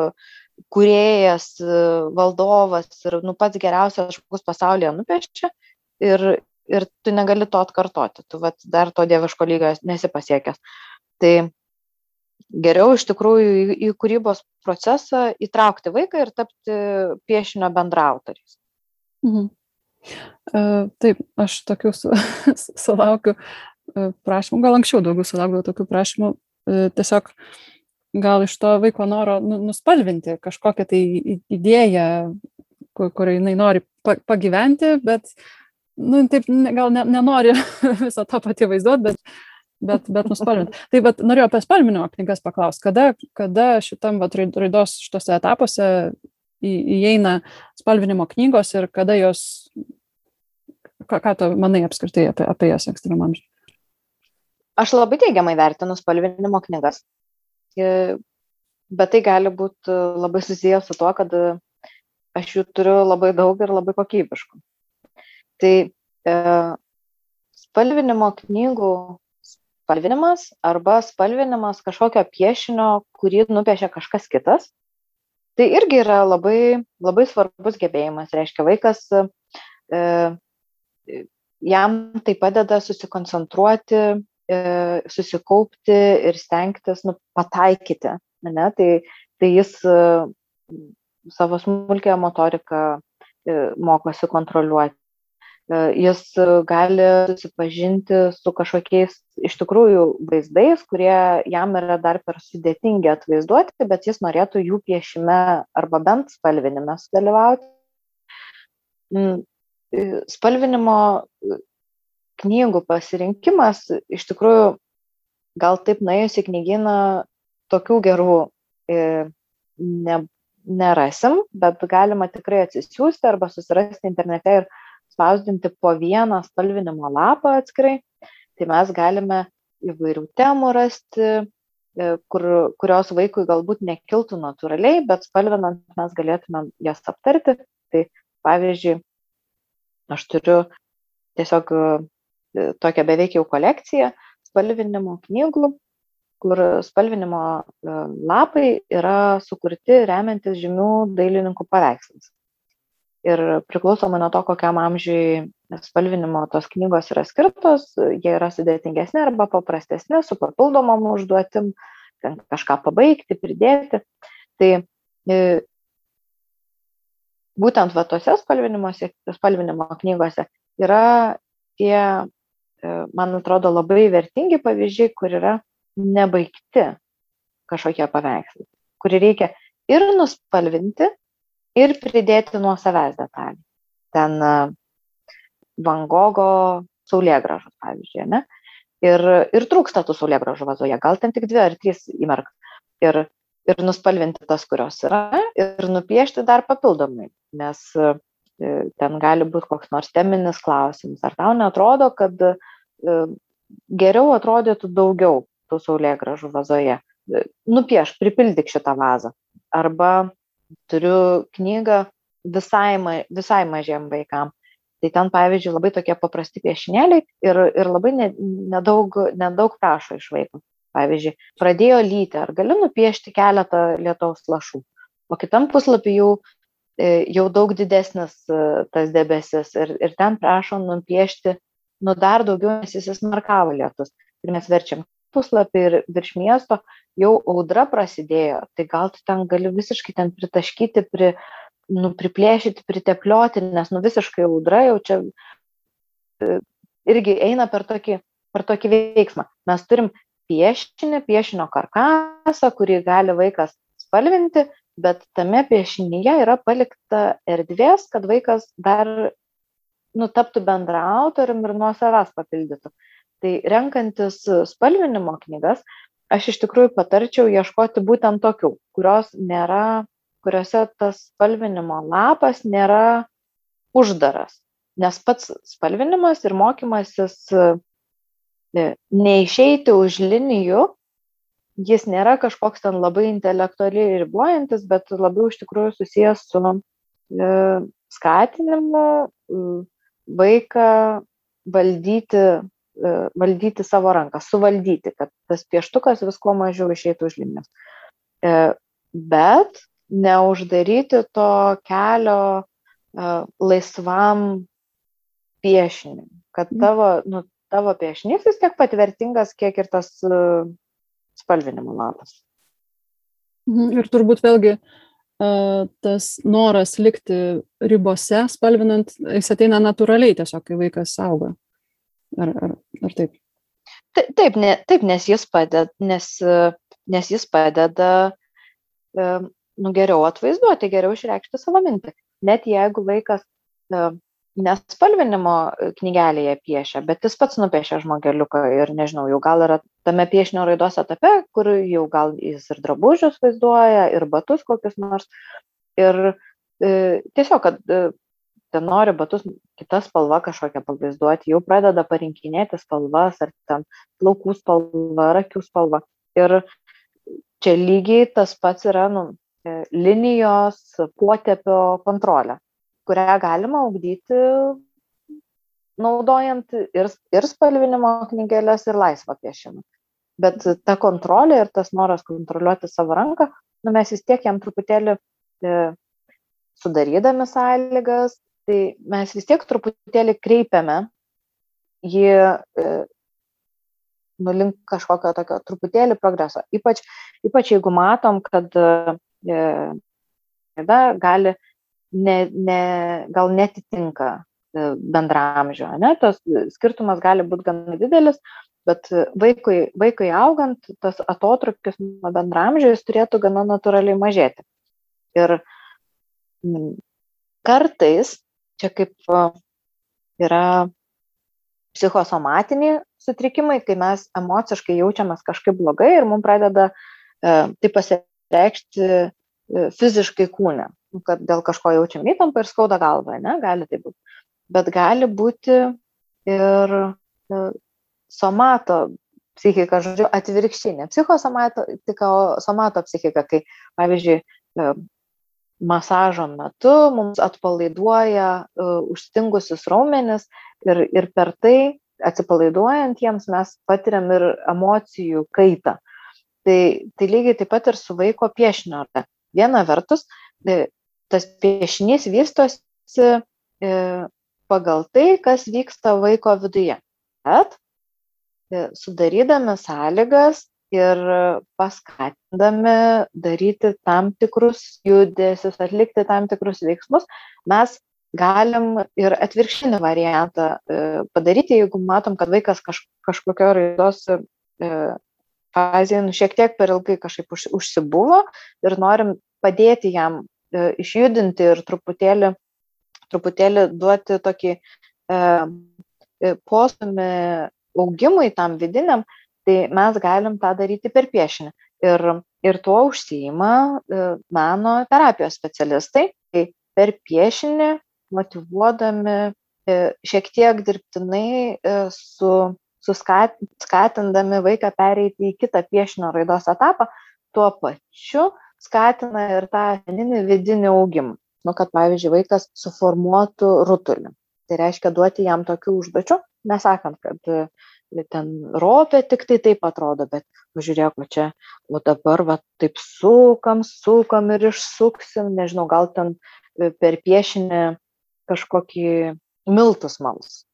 kuriejas, valdovas ir nu, pats geriausias žmogus pasaulyje nupiešia ir, ir tu negali to atkartoti, tu vat, dar to dieviško lygio nesi pasiekęs. Tai geriau iš tikrųjų į, į kūrybos procesą įtraukti vaiką ir tapti piešinio bendrautoriais. Mhm. Uh, taip, aš tokių su, sulaukiu uh, prašymų, gal anksčiau daugiau sulaukdavau tokių prašymų, uh, tiesiog gal iš to vaiko noro nu, nuspalvinti kažkokią tai idėją, kur, jinai nori pagyventi, bet, nu, taip, gal ne, nenori viso to pati vaizduoti, bet, bet, bet nuspalvinti. Tai bet norėjau apie spalvinimo knygas paklausti, kada, kada šitam vat, raidos šitose etapuose įeina spalvinimo knygos ir kada jos ką, ką tu manai apskritai apie, apie jas ankstyvam amžiui? Aš labai teigiamai vertinu spalvinimo knygas. Bet tai gali būti labai susijęs su tuo, kad aš jų turiu labai daug ir labai kokybiškų. Tai e, spalvinimo knygų spalvinimas arba spalvinimas kažkokio piešinio, kurį nupiešia kažkas kitas, tai irgi yra labai, labai svarbus gebėjimas. Reiškia, vaikas e, jam tai padeda susikoncentruoti, e, susikaupti ir stengtis nu, pataikyti. Ne? Tai, tai jis e, savo smulkę motoriką e, mokosi kontroliuoti. Jis gali susipažinti su kažkokiais iš tikrųjų vaizdais, kurie jam yra dar per sudėtingi atvaizduoti, bet jis norėtų jų piešime arba bent spalvinime sudalyvauti. Mm, spalvinimo knygų pasirinkimas iš tikrųjų gal taip nuėjus į knygyną tokių gerų ne, nerasim, bet galima tikrai atsisiųsti arba susirasti internete ir spausdinti po vieną spalvinimo lapą atskirai. Tai mes galime įvairių temų rasti, kur, kurios vaikui galbūt nekiltų natūraliai, bet spalvinant mes galėtumėm jas aptarti. Tai pavyzdžiui, Aš turiu tiesiog e, tokią beveik jau kolekciją spalvinimo knygų, kur spalvinimo e, lapai yra sukurti remiantis žymių dailininkų paveikslais. Ir priklausomai nuo to, kokiam amžiui spalvinimo tos knygos yra skirtos, jie yra sudėtingesni arba paprastesni, su papildomom užduotim, kažką pabaigti, pridėti. Tai e, būtent va tose spalvinimo knygose yra tie, e, man atrodo, labai vertingi pavyzdžiai, kur yra nebaigti kažkokie paveikslai, kurį reikia ir nuspalvinti, ir pridėti nuo savęs detalį. Ten e, Van Gogo saulėgražus, pavyzdžiui, ne? Ir, ir trūksta tų saulėgražų vazoje, gal ten tik dvi ar trys įmerk. Ir ir nuspalvinti tas, kurios yra, ir nupiešti dar papildomai, nes e, ten gali būti koks nors teminis klausimas. Ar tau netrodo, kad e, geriau atrodytų daugiau tų saulėgražų vazoje? Nupieš, pripildyk šitą vazą. Arba turiu knygą visai, visai mažiem vaikam. Tai ten, pavyzdžiui, labai tokie paprasti piešinėliai ir, ir labai nedaug, nedaug prašo iš vaiko. Pavyzdžiui, pradėjo lyti, ar gali nupiešti keletą lietaus lašų, o kitam puslapį jau, e, jau daug didesnis e, tas debesis ir, ir ten prašom nupiešti nu dar daugiau, nes jis įsmarkavo lietus. Ir mes verčiam puslapį ir virš miesto jau audra prasidėjo, tai gal tu ten gali visiškai ten pritaškyti, pri, nu, priplėšyti, priteplioti, nes nu visiškai audra jau čia e, irgi eina per tokį, per tokį veiksmą. Mes turim piešinį, piešinio karkasą, kurį gali vaikas spalvinti, bet tame piešinyje yra palikta erdvės, kad vaikas dar nutaptų bendrautorium ir nuo savęs papildytų. Tai renkantis spalvinimo knygas, aš iš tikrųjų patarčiau ieškoti būtent tokių, kurios nėra, kuriuose tas spalvinimo lapas nėra uždaras. Nes pats spalvinimas ir mokymasis e, neišeiti už linijų, jis nėra kažkoks ten labai intelektualiai ribojantis, bet labiau iš tikrųjų susijęs su e, skatinimu vaiką valdyti valdyti savo ranką, suvaldyti, kad tas pieštukas vis kuo mažiau išeitų už linijos. E, bet neuždaryti to kelio e, laisvam piešiniui, kad mhm. tavo, nu, tavo piešinys vis tiek patvertingas, kiek ir tas spalvinimo lapas. Mhm, ir turbūt vėlgi tas noras likti ribose, spalvinant, jis ateina natūraliai tiesiog, kai vaikas auga. Ar, ar, ar taip? Taip, ne, taip nes, jis padeda, nes, nes jis padeda nu, geriau atvaizduoti, geriau išreikšti savo mintį. Net jeigu vaikas nespalvinimo knygelėje piešia, bet jis pats nupiešia žmogeliuką ir nežinau, jau gal yra tame piešinio raidos etape, kur jau gal jis ir drabužius vaizduoja, ir batus kokius nors. Ir e, tiesiog, kad e, ten nori batus kita spalva kažkokią pavaizduoti, jau pradeda parinkinėti spalvas, ar ten plaukų spalva, ar akių spalva. Ir čia lygiai tas pats yra nu, e, linijos potėpio kontrolė, kurią galima ugdyti naudojant ir, ir spalvinimo knygelės, ir laisvą piešimą. Bet ta kontrolė ir tas noras kontroliuoti savo ranką, nu, mes vis tiek jam truputėlį e, sudarydami sąlygas, tai mes vis tiek truputėlį kreipiame jį e, nulink kažkokio tokio truputėlį progreso. Ypač, ypač jeigu matom, kad e, gali ne, ne, gal netitinka e, bendramžio, ne? tas skirtumas gali būti gana didelis, bet vaikui, vaikui augant, tas atotrukis nuo bendramžio jis turėtų gana natūraliai mažėti. Ir kartais čia kaip yra psichosomatiniai sutrikimai, kai mes emociškai jaučiamės kažkaip blogai ir mums pradeda e, tai pasireikšti e, fiziškai kūne, kad dėl kažko jaučiam įtampą ir skauda galvą, ne, gali tai būti. Bet gali būti ir e, somato psichika, žodžiu, atvirkštinė. Psichosomato, tik somato psichika, kai, pavyzdžiui, masažo metu mums atpalaiduoja uh, užstingusius raumenis ir, ir per tai atsipalaiduojant jiems mes patiriam ir emocijų kaitą. Tai, tai lygiai taip pat ir su vaiko piešinio. Viena vertus, e, tas piešinys vystosi e, pagal tai, kas vyksta vaiko viduje. Bet sudarydami sąlygas ir paskatindami daryti tam tikrus judesius, atlikti tam tikrus veiksmus, mes galim ir atvirkštinį variantą e, padaryti, jeigu matom, kad vaikas kaž, kažkokio raidos e, fazėje nu, šiek tiek per ilgai kažkaip už, užsibuvo ir norim padėti jam e, išjudinti ir truputėlį, truputėlį duoti tokį e, postumį augimui tam vidiniam, tai mes galim tą daryti per piešinį. Ir, ir tuo užsijima e, meno terapijos specialistai, kai per piešinį motivuodami e, šiek tiek dirbtinai e, su, suskatindami vaiką pereiti į kitą piešinio raidos etapą, tuo pačiu skatina ir tą asmeninį vidinį augimą. Nu, kad pavyzdžiui, vaikas suformuotų rutulį. Tai reiškia duoti jam tokių užduočių, nesakant, kad ten ropė tik tai taip atrodo, bet pažiūrėk, va čia, o dabar va taip sukam, sukam ir išsuksim, nežinau, gal ten e, per piešinį kažkokį miltus malus.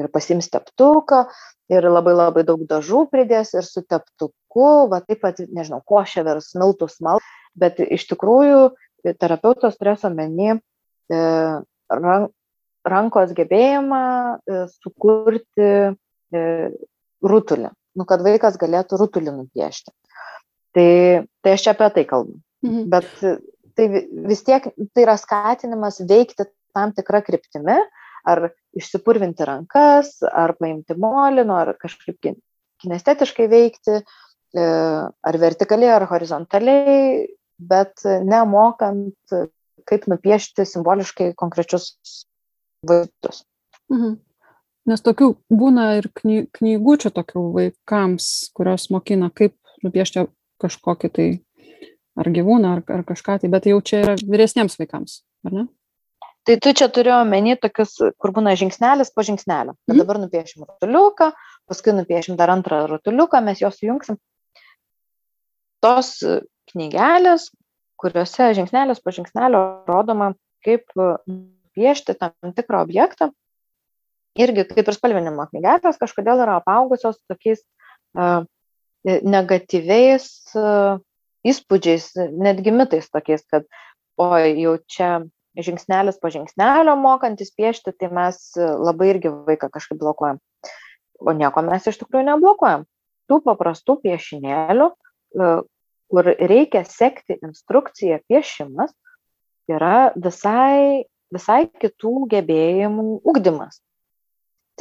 Ir pasims teptuką ir labai labai daug dažų pridės ir su teptuku, va taip pat, nežinau, košė vers miltus malus, bet iš tikrųjų e, terapeutas turės omeny e, rankos gebėjimą sukurti E, rutulį, nu, kad vaikas galėtų rutulį nupiešti. Tai, tai aš čia apie tai kalbu. Mhm. Bet tai vis tiek tai yra skatinimas veikti tam tikrą kryptimį, ar išsipurvinti rankas, ar paimti molino, ar kažkaip kinestetiškai veikti, ar vertikaliai, ar horizontaliai, bet nemokant, kaip nupiešti simboliškai konkrečius vaizdus. Mhm. Nes tokių būna ir knygučių tokių vaikams, kurios mokina, kaip nupiešti kažkokį tai ar gyvūną, ar, ar kažką tai, bet jau čia yra vyresniems vaikams, ar ne? Tai tu čia turiu omeny tokius, kur būna žingsnelis po žingsnelio. Mm. dabar nupiešim rutuliuką, paskui nupiešim dar antrą rutuliuką, mes juos sujungsim. Tos knygelės, kuriuose žingsnelis po žingsnelio rodoma, kaip piešti tam tikrą objektą, irgi kaip ir spalvinimo knygelės kažkodėl yra apaugusios tokiais uh, negatyviais uh, įspūdžiais, netgi mitais tokiais, kad oi, jau čia žingsnelis po žingsnelio mokantis piešti, tai mes labai irgi vaiką kažkaip blokuojam. O nieko mes iš tikrųjų neblokuojam. Tų paprastų piešinėlių, kur reikia sekti instrukciją piešimas, yra visai, visai kitų gebėjimų ugdymas.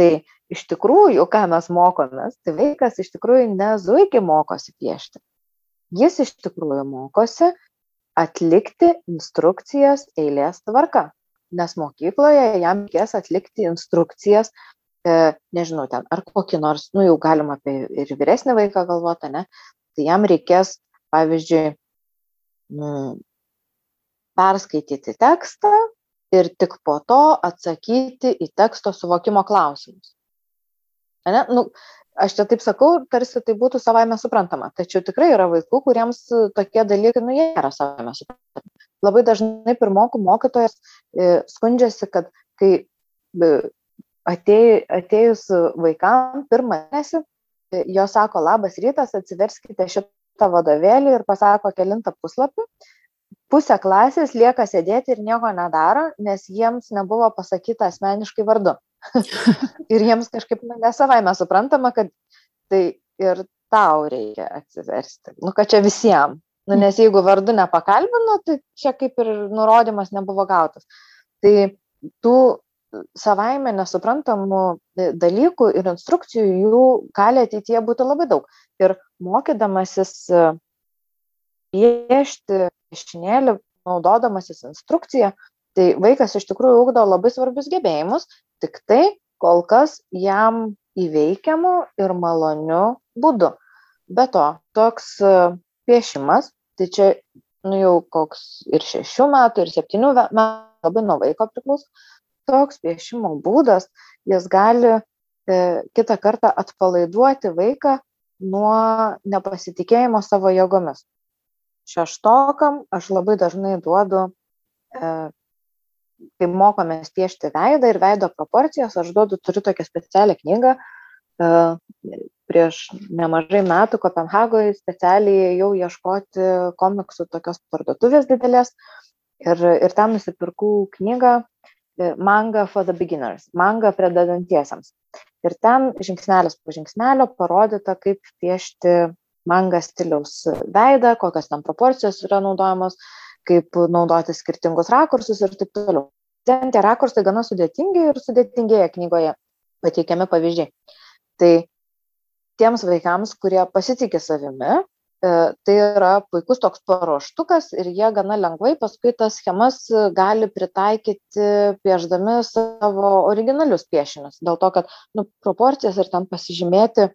Tai iš tikrųjų, ką mes mokomės, tai vaikas iš tikrųjų ne zuikiai mokosi piešti. Jis iš tikrųjų mokosi atlikti instrukcijas eilės tvarka, nes mokykloje jam reikės atlikti instrukcijas, e, nežinau, ten ar kokį nors, nu jau galima apie ir vyresnį vaiką galvoti, ne, tai jam reikės, pavyzdžiui, mm, perskaityti tekstą ir tik po to atsakyti į teksto suvokimo klausimus. Ne? Nu, aš čia taip sakau, tarsi tai būtų savaime suprantama. Tačiau tikrai yra vaikų, kuriems tokie dalykai, nu, jie nėra savaime suprantama. Labai dažnai pirmokų mokytojas e, skundžiasi, kad kai e, atėj, atėjus vaikam pirmą mėnesį, e, jo sako, labas rytas, atsiverskite šitą vadovėlį ir pasako kelintą puslapį. Pusė klasės lieka sėdėti ir nieko nedaro, nes jiems nebuvo pasakyta asmeniškai vardu. ir jiems kažkaip nu, nesavaime suprantama, kad tai ir tau reikia atsiversti. Nu, kad čia visiems. Nu, nes jeigu vardu nepakalbino, tai čia kaip ir nurodymas nebuvo gautas. Tai tų savaime nesuprantamų dalykų ir instrukcijų jų gali ateityje būti labai daug. Ir mokydamasis piešti piešinėlį, naudodamasis instrukciją, tai vaikas iš tikrųjų ugdo labai svarbius gebėjimus tiktai kol kas jam įveikiamu ir maloniu būdu. Be to, toks e, piešimas, tai čia nu, jau koks ir šešių metų, ir septynių metų, labai nuo vaiko priklauso, toks piešimo būdas, jis gali e, kitą kartą atpalaiduoti vaiką nuo nepasitikėjimo savo jėgomis. Šeštokam aš labai dažnai duodu e, kai mokomės piešti veidą ir veido proporcijas, aš duodu, turiu tokią specialią knygą. E, prieš nemažai metų Kopenhagoje specialiai jau ieškoti komiksų tokios parduotuvės didelės ir, ir ten nusipirkau knygą e, Manga for the Beginners, manga pradedantiesiems. Ir ten žingsnelis po žingsnelio parodyta, kaip piešti manga stiliaus veidą, kokios ten proporcijos yra naudojamos, kaip naudoti skirtingus rakursus ir taip toliau. Ten tie rakursai gana sudėtingi ir sudėtingėja knygoje pateikiami pavyzdžiai. Tai tiems vaikams, kurie pasitikė savimi, e, tai yra puikus toks paruoštukas ir jie gana lengvai paskui tas schemas gali pritaikyti pieždami savo originalius piešinius. Dėl to, kad nu, proporcijas ir ten pasižymėti e,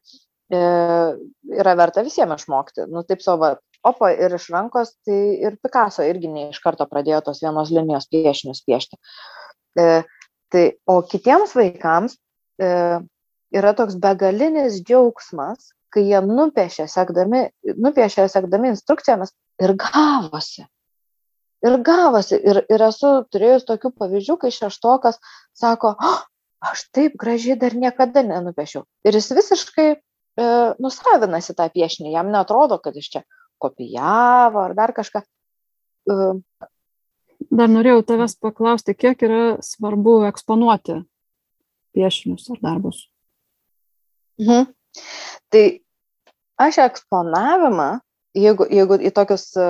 yra verta visiems išmokti. Nu, taip savo opa ir iš rankos, tai ir Picasso irgi ne iš karto pradėjo tos vienos linijos piešinius piešti. E, tai, o kitiems vaikams e, yra toks begalinis džiaugsmas, kai jie nupiešė sekdami, nupiešė sekdami instrukcijomis ir gavosi. Ir gavosi. Ir, ir esu turėjus tokių pavyzdžių, kai šeštokas sako, oh, aš taip gražiai dar niekada nenupiešiau. Ir jis visiškai e, nusavinasi tą piešinį, jam netrodo, kad iš čia kopijavo ar dar kažką. Dar norėjau tavęs paklausti, kiek yra svarbu eksponuoti piešinius ar darbus? Mhm. Tai aš eksponavimą, jeigu, jeigu į tokius e,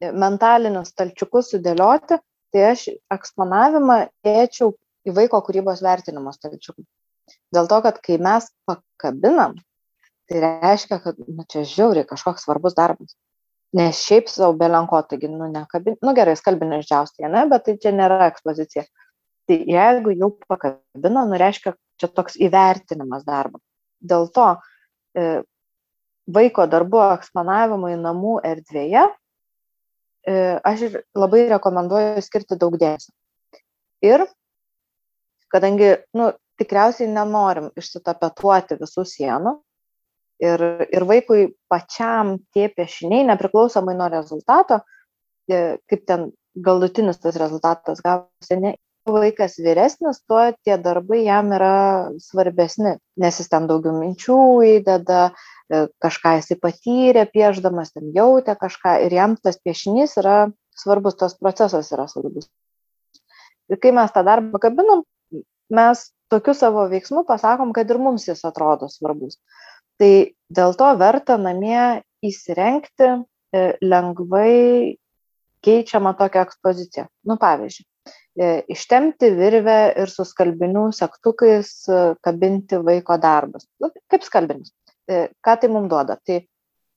mentalinius stalčiukus sudėlioti, tai aš eksponavimą dėčiau į vaiko kūrybos vertinimo stalčiukų. Dėl to, kad kai mes pakabinam, tai reiškia, kad nu, čia žiauriai kažkoks svarbus darbas. Nes šiaip savo belenko, taigi, nu, nekabin, nu gerai, skalbinį išdžiausti, ne, bet tai čia nėra ekspozicija. Tai jeigu jau pakabino, nu reiškia, čia toks įvertinimas darbo. Dėl to e, vaiko darbo eksponavimui namų erdvėje e, aš labai rekomenduoju skirti daug dėmesio. Ir kadangi, nu, tikriausiai nenorim išsitapetuoti visų sienų, ir, ir vaikui pačiam tie piešiniai, nepriklausomai nuo rezultato, e, kaip ten galutinis tas rezultatas gavosi, ne, vaikas vyresnis, tuo tie darbai jam yra svarbesni, nes jis ten daugiau minčių įdeda, e, kažką jis patyrė pieždamas, ten jautė kažką ir jam tas piešinys yra svarbus, tas procesas yra svarbus. Ir kai mes tą darbą kabinam, mes tokiu savo veiksmu pasakom, kad ir mums jis atrodo svarbus tai dėl to verta namie įsirengti e, lengvai keičiamą tokią ekspoziciją. Nu, pavyzdžiui, e, ištemti virvę ir su skalbinių sektukais e, kabinti vaiko darbus. Nu, kaip skalbinis. Ką tai mums duoda? Tai,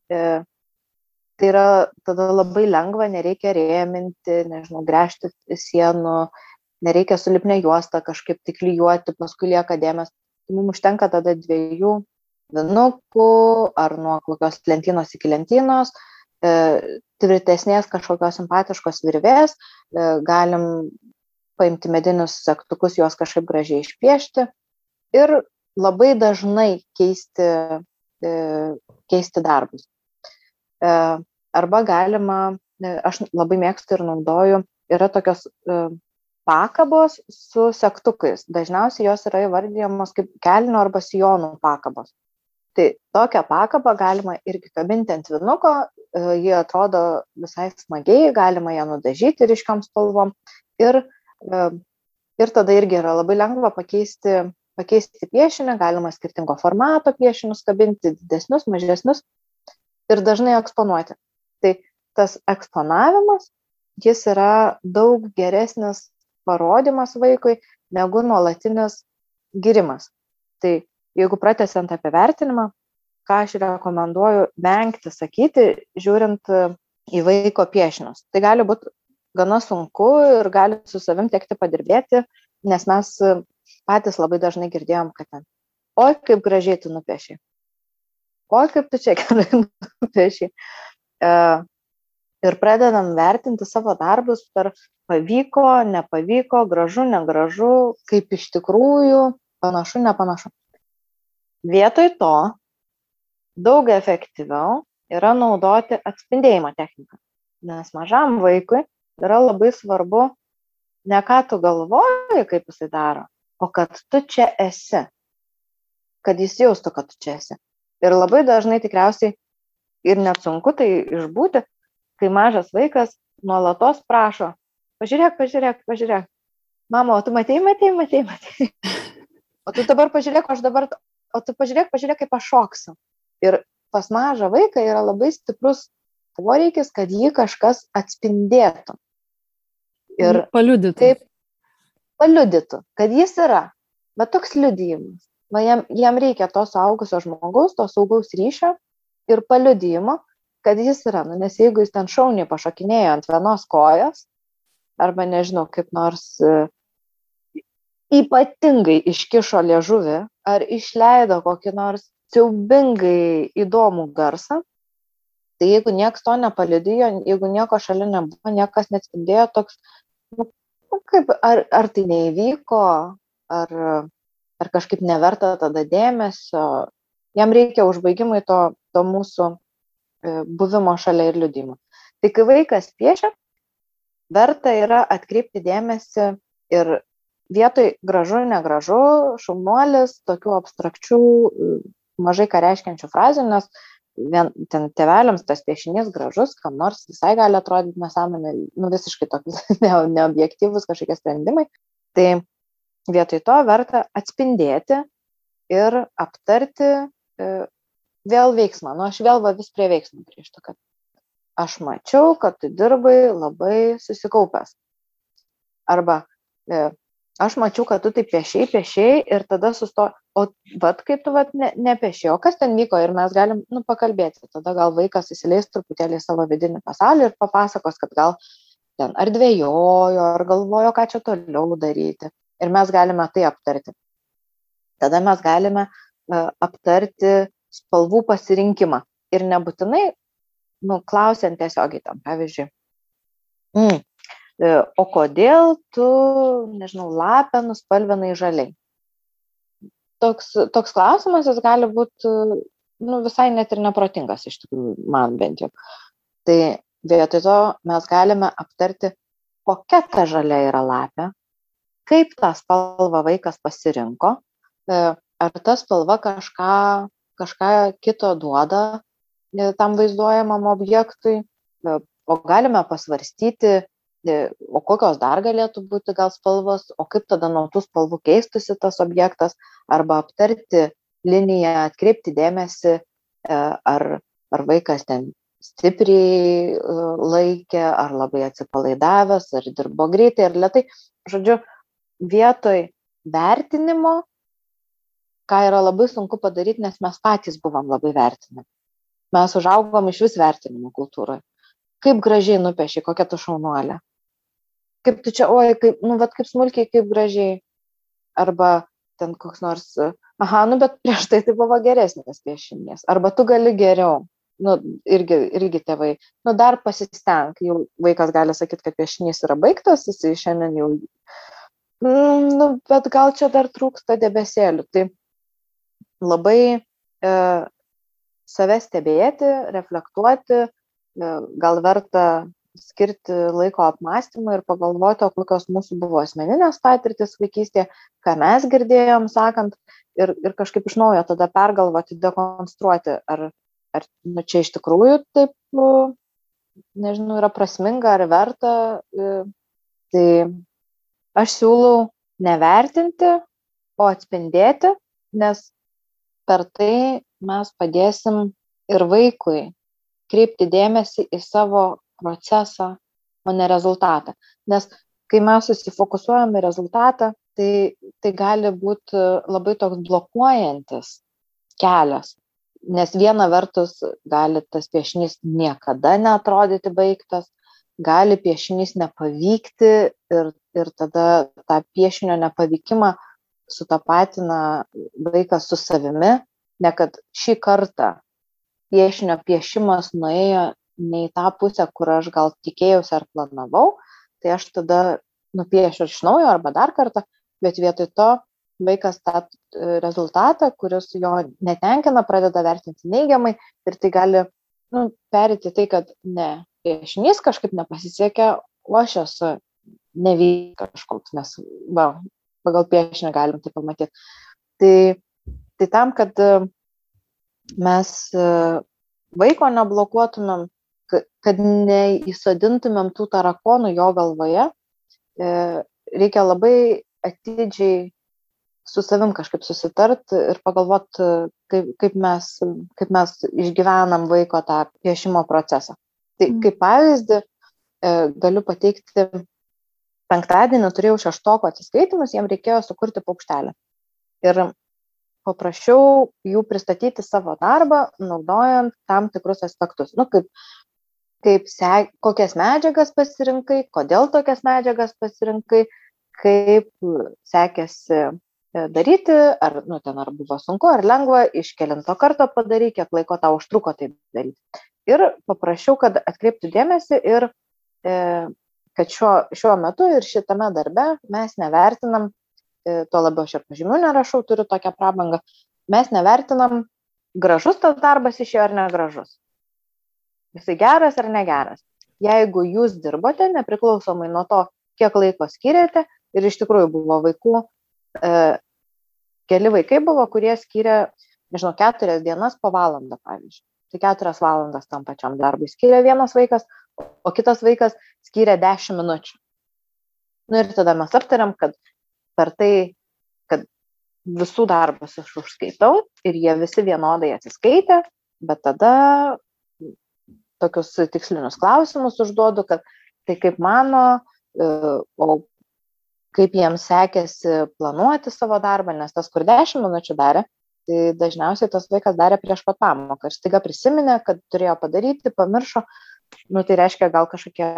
tai yra tada labai lengva, nereikia rėminti, nežinau, gręžti sienų, nereikia sulipnę juostą kažkaip tik lyjuoti, paskui lieka dėmesio. Tai mums užtenka tada dviejų vinukų ar nuo kokios lentynos iki lentynos, e, tvirtesnės kažkokios simpatiškos virvės, e, galim paimti medinius sektukus, juos kažkaip gražiai išpiešti ir labai dažnai keisti, e, keisti darbus. Arba galima, aš labai mėgstu ir naudoju, yra tokios pakabos su sektukais. Dažniausiai jos yra įvardyjamos kaip kelnių arba sijonų pakabos tai tokią pakabą galima irgi kabinti ant vinuko, e, ji atrodo visai smagiai, galima ją nudažyti ryškiom spalvom ir, e, ir tada irgi yra labai lengva pakeisti, pakeisti piešinį, galima skirtingo formato piešinius kabinti, didesnius, mažesnius ir dažnai eksponuoti. Tai tas eksponavimas, jis yra daug geresnis parodymas vaikui negu nuolatinis girimas. Tai jeigu pratęsiant apie vertinimą, ką aš rekomenduoju vengti sakyti, žiūrint e, į vaiko piešinius. Tai gali būti gana sunku ir gali su savim tekti padirbėti, nes mes e, patys labai dažnai girdėjom, kad ten, oi kaip gražiai tu nupiešiai, oi kaip tu čia gerai nupiešiai. E, ir pradedam vertinti savo darbus per pavyko, nepavyko, gražu, negražu, kaip iš tikrųjų, panašu, nepanašu. Vietoj to daug efektyviau yra naudoti atspindėjimo techniką. Nes mažam vaikui yra labai svarbu ne ką tu galvoji, kaip jisai daro, o kad tu čia esi. Kad jis jaustų, kad tu čia esi. Ir labai dažnai tikriausiai ir net sunku tai išbūti, kai mažas vaikas nuolatos prašo, pažiūrėk, pažiūrėk, pažiūrėk. Mama, o tu matei, matei, matei, matei. O tu dabar pažiūrėk, aš dabar, o tu pažiūrėk, pažiūrėk, kaip aš šoksiu. Ir pas mažą vaiką yra labai stiprus poreikis, kad jį kažkas atspindėtų. Ir paliudytų. Taip, paliudytų, kad jis yra. Bet toks liudijimas. Va, jam, jam reikia to suaugusio žmogaus, to saugaus ryšio ir paliudijimo, kad jis yra. Nu, nes jeigu jis ten šauniai pašokinėjo ant vienos kojos, arba nežinau, kaip nors uh, ypatingai iškišo liežuvį ar išleido kokį nors siaubingai įdomų garsą, tai jeigu niekas to nepalidijo, jeigu nieko šalia nebuvo, niekas neatspindėjo, toks, nu, nu, kaip, ar, ar tai neįvyko, ar, ar kažkaip neverta tada dėmesio, jam reikia užbaigimui to, to mūsų e, buvimo šalia ir liudimo. Tai kai vaikas piešia, verta yra atkreipti dėmesį ir vietoj gražu, negražu, šaunuolis, tokių abstrakčių, mažai ką reiškiančių frazių, nes vien, ten teveliams tas piešinys gražus, kam nors visai gali atrodyti nesąmonė, nu visiškai tokie ne, neobjektyvus kažkokie sprendimai. Tai vietoj to verta atspindėti ir aptarti e, vėl veiksmą. Nu, aš vėl va vis prie veiksmų grįžtu, kad aš mačiau, kad tu dirbai labai susikaupęs. Arba e, aš mačiau, kad tu tai piešiai, piešiai ir tada susto, o vat kaip tu vat ne, nepiešiai, o kas ten vyko ir mes galim, nu, pakalbėti. Tada gal vaikas įsileis truputėlį savo vidinį pasaulį ir papasakos, kad gal ten ar dvėjojo, ar galvojo, ką čia toliau daryti. Ir mes galime tai aptarti. Tada mes galime uh, aptarti spalvų pasirinkimą. Ir nebūtinai, nu, klausiant tiesiogiai tam, pavyzdžiui, mm, o kodėl tu, nežinau, lapę nuspalvinai žaliai? Toks, toks klausimas, jis gali būti nu, visai net ir neprotingas, iš tikrųjų, man bent jau. Tai vietoj to mes galime aptarti, kokia ta žalia yra lapė, kaip tą spalvą vaikas pasirinko, e, ar ta spalva kažką, kažką kito duoda e, tam vaizduojamam objektui, e, o galime pasvarstyti, o kokios dar galėtų būti gal spalvos, o kaip tada nuo tų spalvų keistusi tas objektas, arba aptarti liniją, atkreipti dėmesį, ar, ar vaikas ten stipriai e, laikė, ar labai atsipalaidavęs, ar dirbo greitai, ar lietai. Žodžiu, vietoj vertinimo, ką yra labai sunku padaryti, nes mes patys buvom labai vertinami. Mes užaugom iš vis vertinimo kultūroje. Kaip gražiai nupieši, kokia tu šaunuolė. Kaip tu čia, oi, kaip, nu, vat kaip smulkiai, kaip gražiai. Arba ten koks nors, aha, nu, bet prieš tai tai buvo geresnis piešinys. Arba tu gali geriau nu, irgi, irgi tėvai, nu, dar pasisteng, jau vaikas gali sakyti, kad piešinys yra baigtas, jisai šiandien jau, mm, nu, bet gal čia dar trūksta debesėlių. Tai labai e, save stebėti, reflektuoti, e, gal verta skirti laiko apmąstymui ir pagalvoti, o kokios mūsų buvo asmeninės patirtis vaikystėje, ką mes girdėjom sakant ir, ir kažkaip iš naujo tada pergalvoti, dekonstruoti, ar, ar nu, čia iš tikrųjų taip, nu, nežinau, yra prasminga ar verta. E, tai aš siūlau nevertinti, o atspindėti, nes per tai mes padėsim ir vaikui kreipti dėmesį į savo procesą, o ne rezultatą. Nes kai mes susifokusuojam į rezultatą, tai, tai gali būti labai toks blokuojantis kelias nes viena vertus gali tas piešinys niekada neatrodyti baigtas, gali piešinys nepavykti ir, ir tada tą piešinio nepavykimą sutapatina vaikas su savimi, ne kad šį kartą piešinio piešimas nuėjo ne į tą pusę, kur aš gal tikėjausi ar planavau, tai aš tada nupiešiu iš naujo arba dar kartą, bet vietoj to vaikas tą e, rezultatą, kuris jo netenkina, pradeda vertinti neigiamai ir tai gali nu, perėti tai, kad ne, piešinys kažkaip nepasisekė, o aš esu nevyk kažkoks, nes va, pagal piešinį galim tai pamatyti. Tai, tai tam, kad e, mes e, vaiko neblokuotumėm, kad neįsodintumėm tų tarakonų jo galvoje, reikia labai atidžiai su savim kažkaip susitart ir pagalvot, kaip, kaip, mes, kaip mes išgyvenam vaiko tą piešimo procesą. Tai mm. kaip pavyzdį e, galiu pateikti, penktadienį turėjau šeštoko atsiskaitimus, jiem reikėjo sukurti paukštelę. Ir paprašiau jų pristatyti savo darbą, naudojant tam tikrus aspektus. Nu, kaip, kaip se, kokias medžiagas pasirinkai, kodėl tokias medžiagas pasirinkai, kaip sekėsi E, daryti, ar, nu, ten ar buvo sunku, ar lengva, iš kelinto karto padary, kiek laiko tau užtruko tai daryti. Ir paprašiau, kad atkreiptų dėmesį ir e, kad šiuo, šiuo metu ir šitame darbe mes nevertinam, e, tuo labiau aš ir pažymių nerašau, turiu tokią prabangą, mes nevertinam, gražus tas darbas išėjo ar negražus. Jisai geras ar negeras. Jeigu jūs dirbote, nepriklausomai nuo to, kiek laiko skiriate, ir iš tikrųjų buvo vaikų, E, keli vaikai buvo, kurie skyrė, nežinau, keturias dienas po valandą, pavyzdžiui. Tai keturias valandas tam pačiam darbui skyrė vienas vaikas, o kitas vaikas skyrė dešimt minučių. Na nu ir tada mes aptariam, kad per tai, kad visų darbus aš užskaitau ir jie visi vienodai atsiskaitė, bet tada tokius tikslinius klausimus užduodu, kad tai kaip mano, e, o kaip jiems sekėsi planuoti savo darbą, nes tas, kur 10 minučių darė, tai dažniausiai tas vaikas darė prieš pat pamoką ir staiga prisiminė, kad turėjo padaryti, pamiršo, nu, tai reiškia gal kažkokie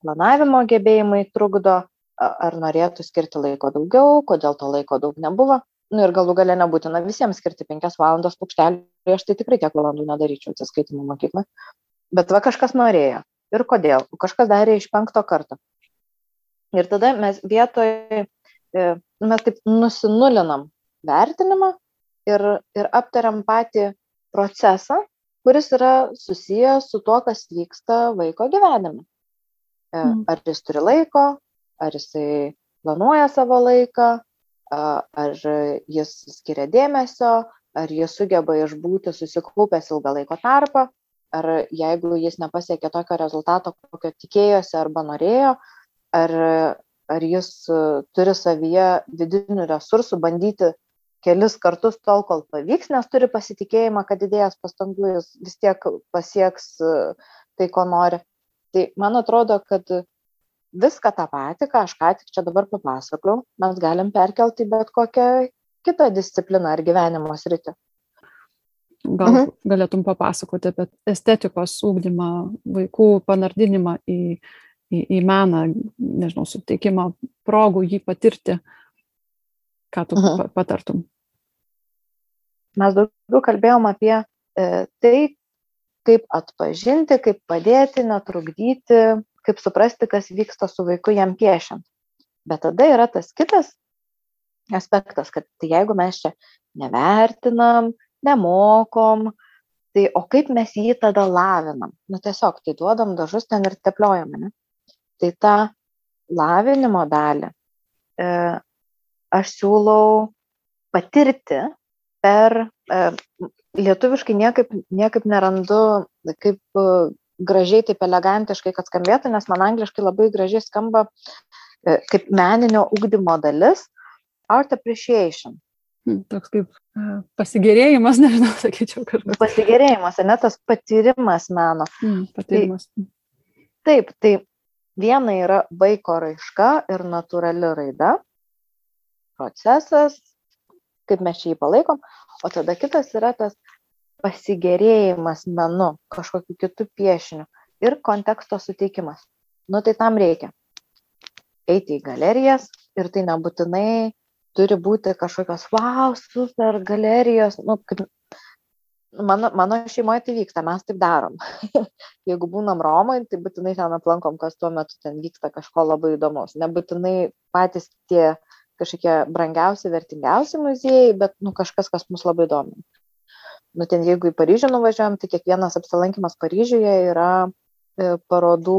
planavimo gebėjimai trukdo, ar norėtų skirti laiko daugiau, kodėl to laiko daug nebuvo. Nu, ir galų gale nebūtina visiems skirti penkias valandas paukštelį, aš tai tikrai tiek valandų nedaryčiau atsiskaitimo mokyklą. Bet va kažkas norėjo. Ir kodėl? Kažkas darė iš penkto karto. Ir tada mes vietoje, mes taip nusinulinam vertinimą ir, ir aptariam patį procesą, kuris yra susijęs su tuo, kas vyksta vaiko gyvenime. Mm. Ar jis turi laiko, ar jisai planuoja savo laiką, ar jis skiria dėmesio, ar jis sugeba išbūti susikaupęs ilgą laiko tarpą, ar jeigu jis nepasiekė tokio rezultato, kokio tikėjosi arba norėjo, ar, ar jis turi savyje vidinių resursų bandyti kelis kartus tol, kol pavyks, nes turi pasitikėjimą, kad įdėjęs pastangų jis vis tiek pasieks tai, ko nori. Tai man atrodo, kad viską tą patį, ką aš ką tik čia dabar papasakau, mes galim perkelti bet kokią kitą discipliną ar gyvenimo sritį. Gal mhm. galėtum papasakoti apie estetikos ūkdymą, vaikų panardinimą į, į, į meną, nežinau, suteikimą progų jį patirti. Ką tu mhm. patartum? Mes daugiau kalbėjom apie e, tai, kaip atpažinti, kaip padėti, netrukdyti kaip suprasti, kas vyksta su vaiku jam piešiant. Bet tada yra tas kitas aspektas, kad tai jeigu mes čia nevertinam, nemokom, tai o kaip mes jį tada lavinam? Nu tiesiog, tai duodam dažus ten ir tepliojam, ne? Tai tą lavinimo dalį e, aš siūlau patirti per, e, lietuviškai niekaip, niekaip nerandu, kaip gražiai, taip elegantiškai, kad skambėtų, nes man angliškai labai gražiai skamba e, kaip meninio ugdymo dalis art appreciation. Toks kaip pasigėrėjimas, nežinau, sakyčiau, kad. Pasigėrėjimas, ne tas patyrimas meno. Mm, patyrimas. Tai, taip, tai viena yra vaiko raiška ir natūrali raida, procesas, kaip mes čia jį palaikom, o tada kitas yra tas pasigėrėjimas menu, kažkokiu kitu piešiniu ir konteksto suteikimas. Nu tai tam reikia eiti į galerijas ir tai nebūtinai turi būti kažkokios wow, super galerijos, nu, kaip, mano, mano šeimoje tai vyksta, mes taip darom. Jeigu būnam Romoje, tai būtinai ten aplankom, kas tuo metu ten vyksta kažko labai įdomus. Nebūtinai patys tie kažkokie brangiausi, vertingiausi muziejai, bet nu, kažkas, kas mus labai domina nu ten jeigu į Paryžių nuvažiuojam, tai kiekvienas apsilankimas Paryžiuje yra e, parodų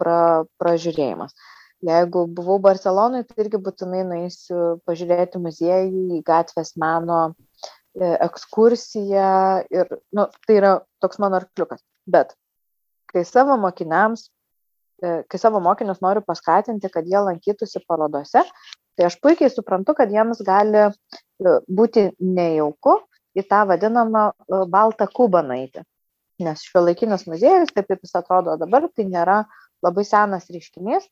pra, pražiūrėjimas. Jeigu buvau Barcelonai, tai irgi būtinai nueisiu pažiūrėti muziejų, į gatvės meno e, ekskursiją ir nu, tai yra toks mano arkliukas. Bet kai savo mokiniams, e, kai savo mokinius noriu paskatinti, kad jie lankytųsi parodose, tai aš puikiai suprantu, kad jiems gali būti nejauku į tą vadinamą e, baltą kubą nueiti. Nes šiuolaikinis muziejus, taip kaip jis atrodo dabar, tai nėra labai senas reiškinys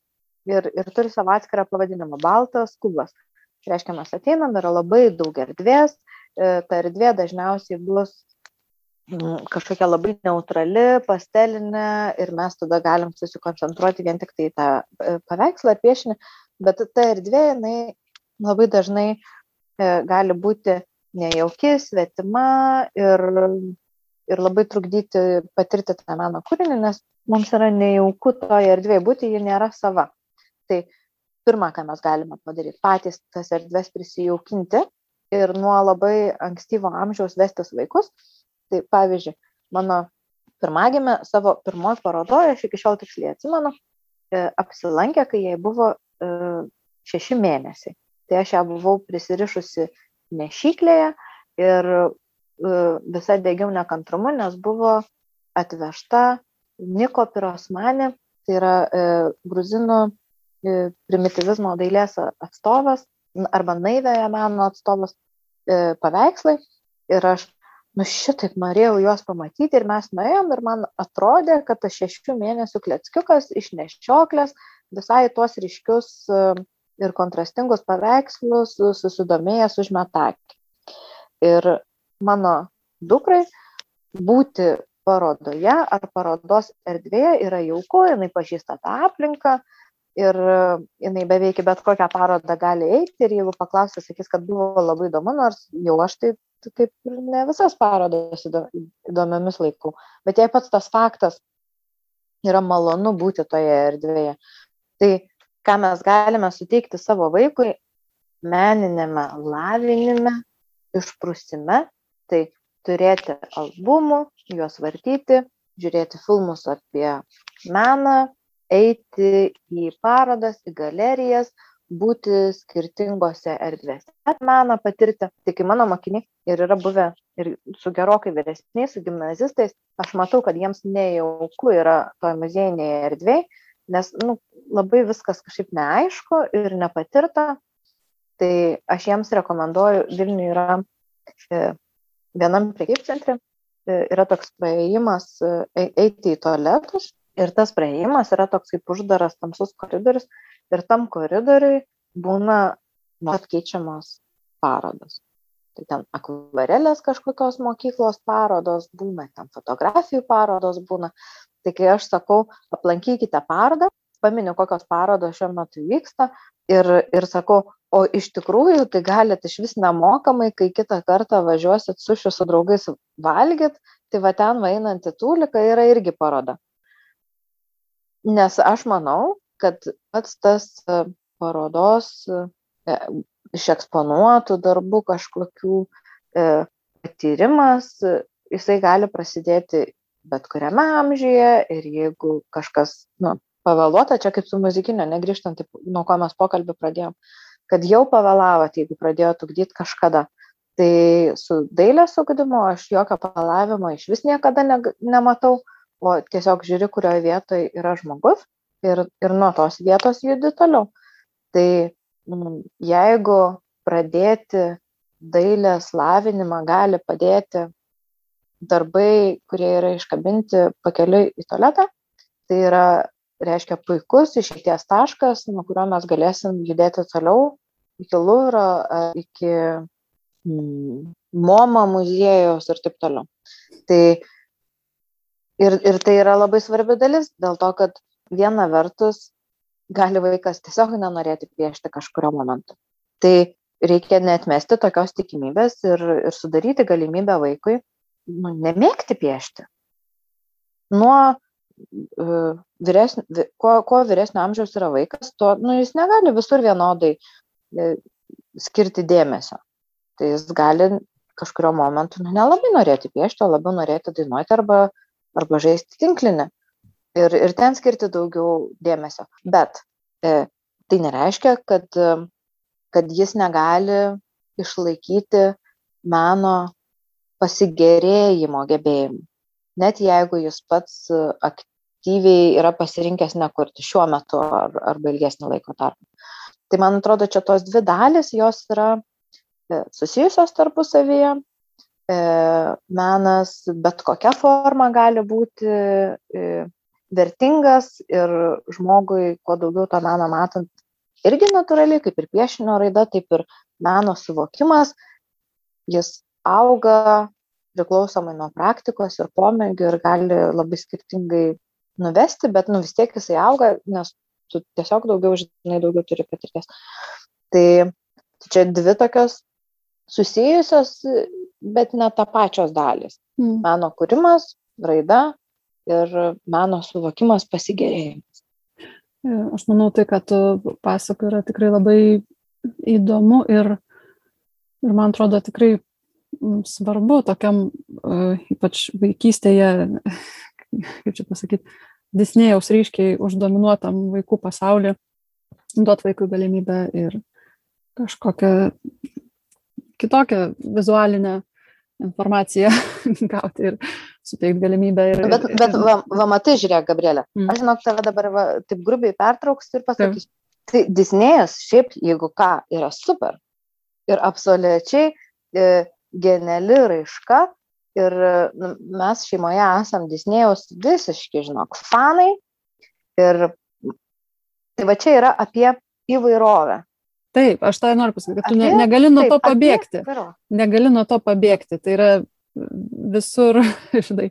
ir, ir turi savo atskirą pavadinimą - baltas kubas. Tai reiškia, mes ateinam, yra labai daug erdvės, e, ta erdvė dažniausiai bus mm, kažkokia labai neutrali, pastelinė ir mes tada galim susikoncentruoti vien tik tai tą e, paveikslą ar piešinį, bet ta erdvė, jinai labai dažnai gali būti nejauki, svetima ir, ir labai trukdyti patirti tą meno kūrinį, nes mums yra nejauku toje erdvėje būti, ji nėra sava. Tai pirmą, ką mes galime padaryti, patys tas erdvės prisijaukinti ir nuo labai ankstyvo amžiaus vestis vaikus. Tai pavyzdžiui, mano pirmagimė savo pirmoji parodoje, aš iki šiol tiksliai atsimenu, e, apsilankė, kai jai buvo e, šeši mėnesiai. Tai aš ją buvau prisirišusi nešyklėje ir e, visa degiau nekantrumu, nes buvo atvežta Niko Pirosmani, tai yra e, gruzinų primitivizmo dailės atstovas arba naivėje meno atstovas e, paveikslai. Ir aš, nu šitaip norėjau juos pamatyti ir mes nuėjom ir man atrodė, kad tas šešių mėnesių kleckiukas iš neščioklės visai tuos ryškius e, ir kontrastingus paveikslus susidomėjęs užmeta akį. Ir mano dukrai būti parodoje ar parodos erdvėje yra jauku, jinai pažįsta tą aplinką ir jinai beveik į bet kokią parodą gali eiti ir jeigu paklausė, sakys, kad buvo labai įdomu, nors jau aš tai taip ir ne visas parodas įdomiamis laikau, bet jei pats tas faktas yra malonu būti toje erdvėje, tai ką mes galime suteikti savo vaikui meninėme lavinime, išprusime, tai turėti albumų, juos vartyti, žiūrėti filmus apie meną, eiti į parodas, į galerijas, būti skirtingose erdvėse, meną patirti. Tik kai mano mokiniai ir yra buvę ir su gerokai vyresniais, su gimnazistais, aš matau, kad jiems nejauku yra toje muziejinėje erdvėje, nes nu, labai viskas kažkaip neaišku ir nepatirta. Tai aš jiems rekomenduoju, Vilniuje yra e, vienam prekybcentre e, yra toks praėjimas e, eiti į tualetus ir tas praėjimas yra toks kaip uždaras tamsus koridorius ir tam koridoriui būna nuolat keičiamos parodos. Tai ten akvarelės kažkokios mokyklos parodos būna, ten fotografijų parodos būna. Tai kai aš sakau, aplankykite parodą, paminiu, kokios parodos šiuo metu vyksta ir, ir sakau, o iš tikrųjų tai galit išvis nemokamai, kai kitą kartą važiuosit sušių su draugais valgyt, tai va ten vainant į tūliką yra irgi paroda. Nes aš manau, kad pats tas e, parodos e, iš eksponuotų darbų kažkokių e, patyrimas, jisai gali prasidėti bet kuriame amžiuje ir jeigu kažkas, nu, pavėluota, čia kaip su muzikinio, negrįžtant, nuo ko mes pokalbį pradėjom, kad jau pavėlavot, jeigu pradėjot ugdyti kažkada. Tai su dailės ugdymu aš jokio pavėlavimo iš vis niekada ne, nematau, o tiesiog žiūri, kurioje vietoje yra žmogus ir, ir nuo tos vietos judi toliau. Tai mm, jeigu pradėti dailės lavinimą gali padėti darbai, kurie yra iškabinti pakeliui į tualetą, tai yra reiškia puikus išeities taškas, nuo kurio mes galėsim judėti toliau iki Luvro, iki mm, MoMA muziejaus ir taip toliau. Tai ir, ir tai yra labai svarbi dalis, dėl to, kad viena vertus gali vaikas tiesiog nenorėti piešti kažkurio momentu. Tai reikia netmesti tokios tikimybės ir, ir sudaryti galimybę vaikui nu, nemėgti piešti. Nuo vyresnio, kuo, kuo vyresnio amžiaus yra vaikas, tuo nu, jis negali visur vienodai e, skirti dėmesio. Tai jis gali kažkurio momentu nu, nelabai norėti piešti, o labiau norėti dainuoti arba, arba žaisti tinklinį. Ir, ir ten skirti daugiau dėmesio. Bet e, tai nereiškia, kad, kad jis negali išlaikyti meno pasigėrėjimo gebėjimų. Net jeigu jis pats aktyviai yra pasirinkęs nekurti šiuo metu ar, arba ilgesnį laiko tarpą. Tai man atrodo, čia tos dvi dalis, jos yra e, susijusios tarpusavyje. E, menas bet kokia forma gali būti e, vertingas ir žmogui, kuo daugiau to meno matant, irgi natūraliai, kaip ir piešinio raida, taip ir meno suvokimas, jis auga priklausomai nuo praktikos ir pomėgių ir gali labai skirtingai nuvesti, bet nu vis tiek jisai auga, nes tu tiesiog daugiau žinai, daugiau turi patirties. Tai čia dvi tokios susijusios, bet ne ta pačios dalis. Mm. Meno kūrimas, raida ir meno suvokimas pasigėrėjimas. E, aš manau, tai, kad tu pasakai, yra tikrai labai įdomu ir, ir man atrodo tikrai svarbu tokiam, e, ypač vaikystėje, kaip čia pasakyti, Disnėjaus ryškiai uždominuotam vaikų pasaulį, duot vaikui galimybę ir kažkokią kitokią vizualinę informaciją gauti ir suteikti galimybę. Ir, bet ir, bet va, va matai, žiūrėk, Gabrielė, mm. aš žinok, tave dabar va, taip grubiai pertrauksiu ir pasakysiu. Tai Disnėjas šiaip, jeigu ką, yra super ir absoliučiai e, geniali raiška, Ir nu, mes šeimoje esam Disnėjaus visiški, žinok, fanai. Ir tai va čia yra apie įvairovę. Taip, aš tai noriu pasakyti, kad tu ne, negali nuo Taip, to pabėgti. karo. Negali nuo to pabėgti. Tai yra visur, žinai,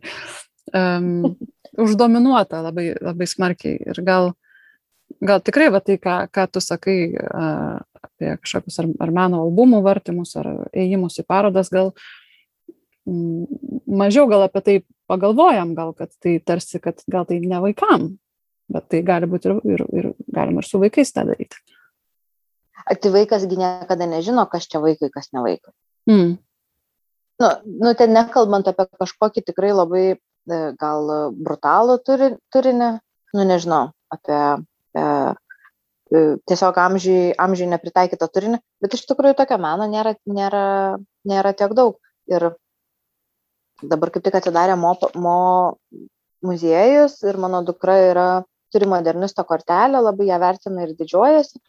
um, uždominuota labai, labai smarkiai. Ir gal, gal tikrai va tai, ką, ką tu sakai uh, apie kažkokius ar, ar meno albumų vartymus, ar ėjimus į parodas, gal mm, mažiau gal apie tai pagalvojam, gal kad tai tarsi, kad gal tai ne vaikam, bet tai gali būti ir, ir, ir galima ir su vaikais tą daryti. Tai vaikasgi niekada nežino, kas čia vaikai, kas ne vaikai. Mm. Nu, nu, ten nekalbant apie kažkokį tikrai labai e, gal brutalų turi, turinį, nu nežinau, apie e, e, tiesiog amžiai, amžiai nepritaikytą turinį, bet iš tikrųjų tokio meno nėra, nėra, nėra tiek daug. Ir dabar kaip tik atidarė mo, mo muziejus ir mano dukra yra, turi modernisto kortelę, labai ją vertina ir didžiuojasi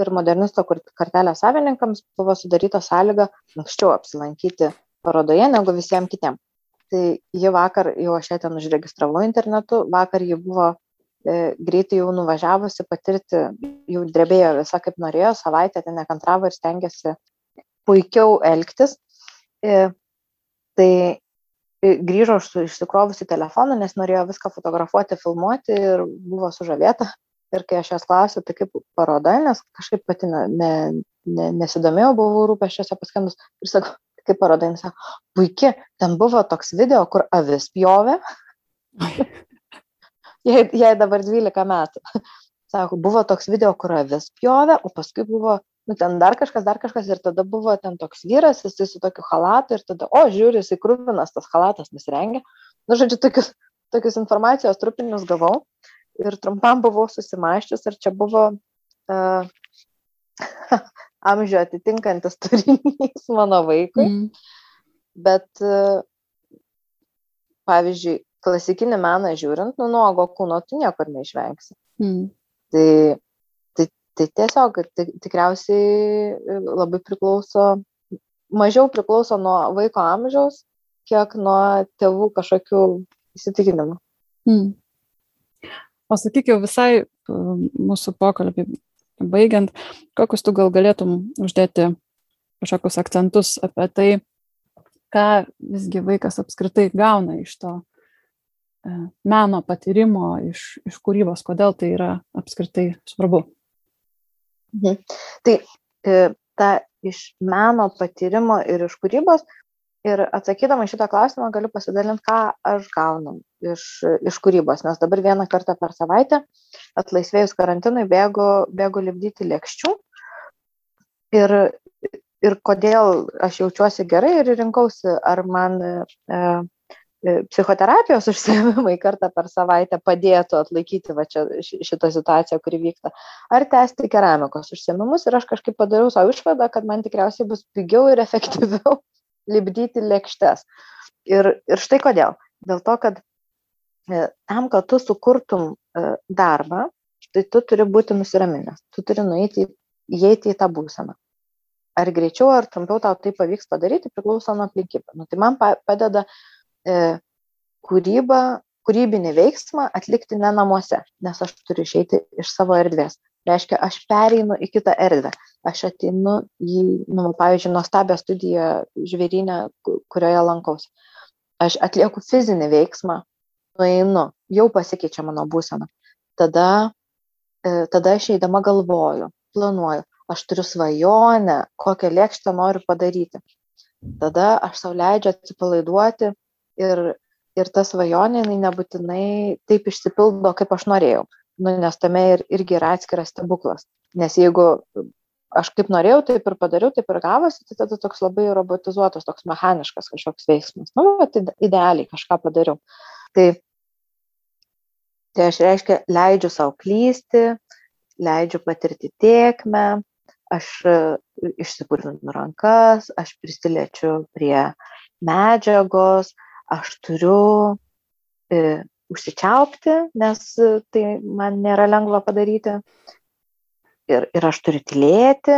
ir modernisto kortelės savininkams buvo sudaryta sąlyga anksčiau apsilankyti parodoje negu visiems kitiems. Tai ji vakar, jau aš ją ten užregistravau internetu, vakar ji buvo e, greitai jau nuvažiavusi patirti, jau drebėjo visą kaip norėjo, savaitę ten nekantravo ir stengiasi puikiau elgtis. E, tai e, grįžo išsikrovusi telefoną, nes norėjo viską fotografuoti, filmuoti ir buvo sužavėta ir kai aš jos klausiu, tai kaip paroda, nes kažkaip pati ne, ne, ne, nesidomėjau, buvau rūpeščiuose paskambus ir sakau, kaip paroda, jis sako, puikiai, ten buvo toks video, kur avis pjovė, jai, jai dabar 12 metų. Sako, buvo toks video, kur avis pjovė, o paskui buvo, nu, ten dar kažkas, dar kažkas, ir tada buvo ten toks vyras, jisai su tokiu halatu, ir tada, o, žiūri, jisai krūvinas tas halatas nusirengia. Nu, žodžiu, tokius, tokius informacijos trupinius gavau ir trumpam buvau susimaščius, ar čia buvo uh, amžių atitinkantis turinys mano vaikui. Mm. Bet, uh, pavyzdžiui, klasikinį meną žiūrint, nu, nuogo kūno tu niekur neišvengsi. Mm. Tai, tai, tai tiesiog tai, tikriausiai labai priklauso, mažiau priklauso nuo vaiko amžiaus, kiek nuo tėvų kažkokių įsitikinimų. Mm. O sakyk jau visai mūsų pokalbį baigiant, kokius tu gal galėtum uždėti kažkokius akcentus apie tai, ką visgi vaikas apskritai gauna iš to e, meno patyrimo, iš, iš kūrybos, kodėl tai yra apskritai svarbu. Mhm. Tai e, ta iš meno patyrimo ir iš kūrybos ir atsakydama šitą klausimą galiu pasidalint ką aš gaunu iš iš kūrybos. Nes dabar vieną kartą per savaitę atlaisvėjus karantinui bėgu bėgu lipdyti lėkščių. Ir ir kodėl aš jaučiuosi gerai ir rinkausi ar man e, e, psichoterapijos užsiėmimai kartą per savaitę padėtų atlaikyti va čia šitą situaciją, kuri vyksta, ar tęsti keramikos užsiėmimus. Ir aš kažkaip padariau savo išvadą, kad man tikriausiai bus pigiau ir efektyviau lipdyti lėkštes. Ir, ir štai kodėl. Dėl to, kad e, tam, kad tu sukurtum e, darbą, tai tu turi būti nusiraminęs, tu turi nueiti, įeiti į tą būseną. Ar greičiau, ar trumpiau tau tai pavyks padaryti, priklauso nuo aplinkybių. Nu, tai man padeda e, kūryba, kūrybinį veiksmą atlikti ne namuose, nes aš turiu išeiti iš savo erdvės reiškia aš pereinu į kitą erdvę. Aš ateinu į nu pavyzdžiui nuostabią studiją žvėryne kurioje lankausi. Aš atlieku fizinį veiksmą nueinu jau pasikeičia mano būsena. Tada e, tada aš eidama galvoju planuoju aš turiu svajonę kokią lėkštę noriu padaryti. Tada aš sau leidžiu atsipalaiduoti ir ir ta svajonė jinai nebūtinai taip išsipildo kaip aš norėjau nu nes tame ir irgi yra atskiras stebuklas. Nes jeigu aš kaip norėjau taip ir padariau taip ir gavosi tai tada toks labai robotizuotas toks mechaniškas kažkoks veiksmas. Nu vat idealiai kažką padariau. Tai tai aš reiškia leidžiu sau klysti leidžiu patirti tėkmę aš e, išsipurvinu rankas aš prisiliečiu prie medžiagos aš turiu e, užsičiaupti, nes tai man nėra lengva padaryti. Ir, ir aš turiu tylėti,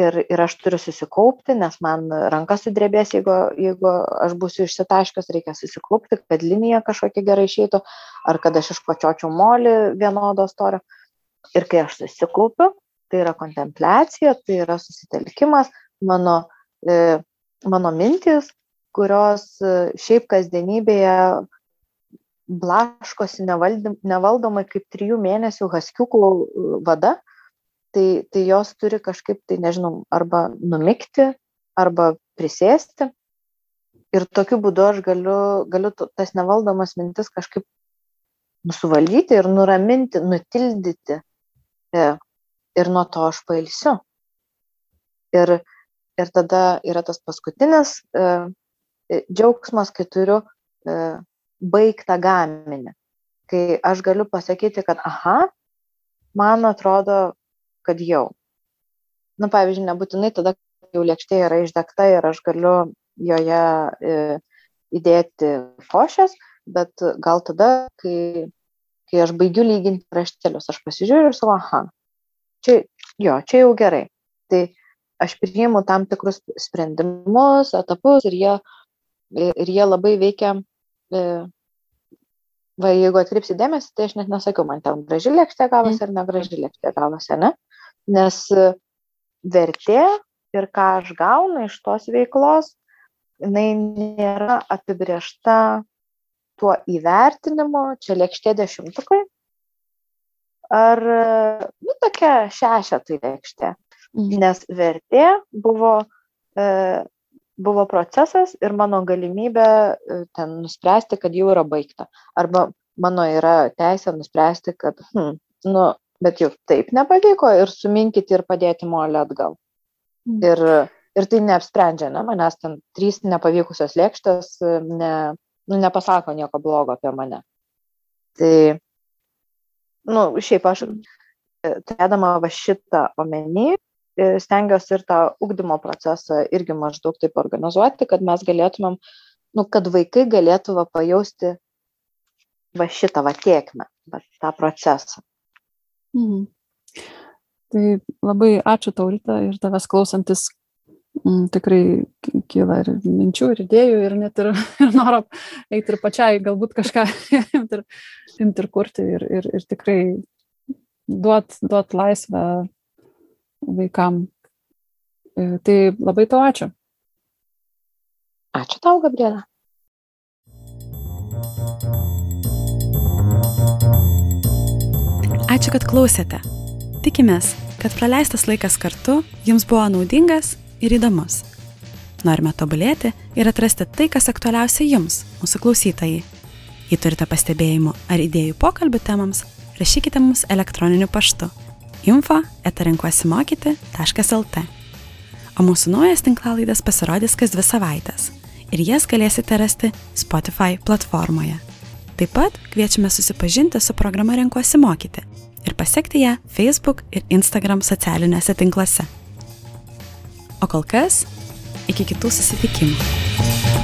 ir, ir aš turiu susikaupti, nes man ranka sudrebės, jeigu, jeigu aš būsiu išsitaškęs, reikia susikaupti, kad linija kažkokia gerai išeitų, ar kad aš iškočiočiau molį vienodo storio. Ir kai aš susikaupiu, tai yra kontempliacija, tai yra susitelkimas, mano, e, mano mintis, kurios e, šiaip kasdienybėje blaškosi nevaldomai kaip trijų mėnesių haskiukų e, vada, tai, tai jos turi kažkaip, tai nežinau, arba numikti, arba prisėsti. Ir tokiu būdu aš galiu, galiu tas nevaldomas mintis kažkaip suvaldyti ir nuraminti, nutildyti. E, ir nuo to aš pailsiu. Ir, ir tada yra tas paskutinis e džiaugsmas, kai turiu e, baigtą gaminį. Kai aš galiu pasakyti, kad aha, man atrodo, kad jau. Na, nu, pavyzdžiui, nebūtinai tada, kai jau lėkštė yra išdegta ir aš galiu joje e, įdėti košės, bet gal tada, kai, kai aš baigiu lyginti raštelius, aš pasižiūriu ir savo, aha, čia, jo, čia jau gerai. Tai aš priimu tam tikrus sprendimus, etapus ir jie, ir jie labai veikia va jeigu atkreipsi dėmesį, tai aš net nesakiau, man ten graži lėkštė gavosi ar negraži lėkštė gavosi, ne? Nes e, vertė ir ką aš gaunu iš tos veiklos, jinai nėra apibriešta tuo įvertinimu, čia lėkštė dešimtukai, ar, nu, tokia šešetai lėkštė. Mhm. Nes vertė buvo e, buvo procesas ir mano galimybė e, ten nuspręsti, kad jau yra baigta. Arba mano yra teisė nuspręsti, kad, hm, nu, bet jau taip nepavyko ir suminkyti ir padėti molį atgal. Mm. Ir, ir tai neapsprendžia, ne, manęs ten trys nepavykusios lėkštės e, ne, nu, nepasako nieko blogo apie mane. Tai, nu, šiaip aš, e, turėdama va šitą omeny, stengiuosi ir tą ugdymo procesą irgi maždaug taip organizuoti, kad mes galėtumėm, nu, kad vaikai galėtų va pajausti va šitą va tiekmę, va tą procesą. Mhm. Tai labai ačiū taurita ir tavęs klausantis mm, tikrai kyla ir minčių, ir idėjų, ir net ir, ir noro eiti ir pačiai galbūt kažką imti ir, imti ir kurti ir, ir, ir tikrai duot, duot laisvę vaikam. E, tai labai tau ačiū. Ačiū tau, Gabriela. Ačiū, kad klausėte. Tikimės, kad praleistas laikas kartu jums buvo naudingas ir įdomus. Norime tobulėti ir atrasti tai, kas aktualiausia jums, mūsų klausytojai. Jei turite pastebėjimų ar idėjų pokalbių temams, rašykite mums elektroniniu paštu info etarenkuosimokyti.lt. O mūsų naujas tinklalaidas pasirodys kas dvi savaitės ir jas galėsite rasti Spotify platformoje. Taip pat kviečiame susipažinti su programa Renkuosi mokyti ir pasiekti ją Facebook ir Instagram socialiniuose tinkluose. O kol kas, iki kitų susitikimų.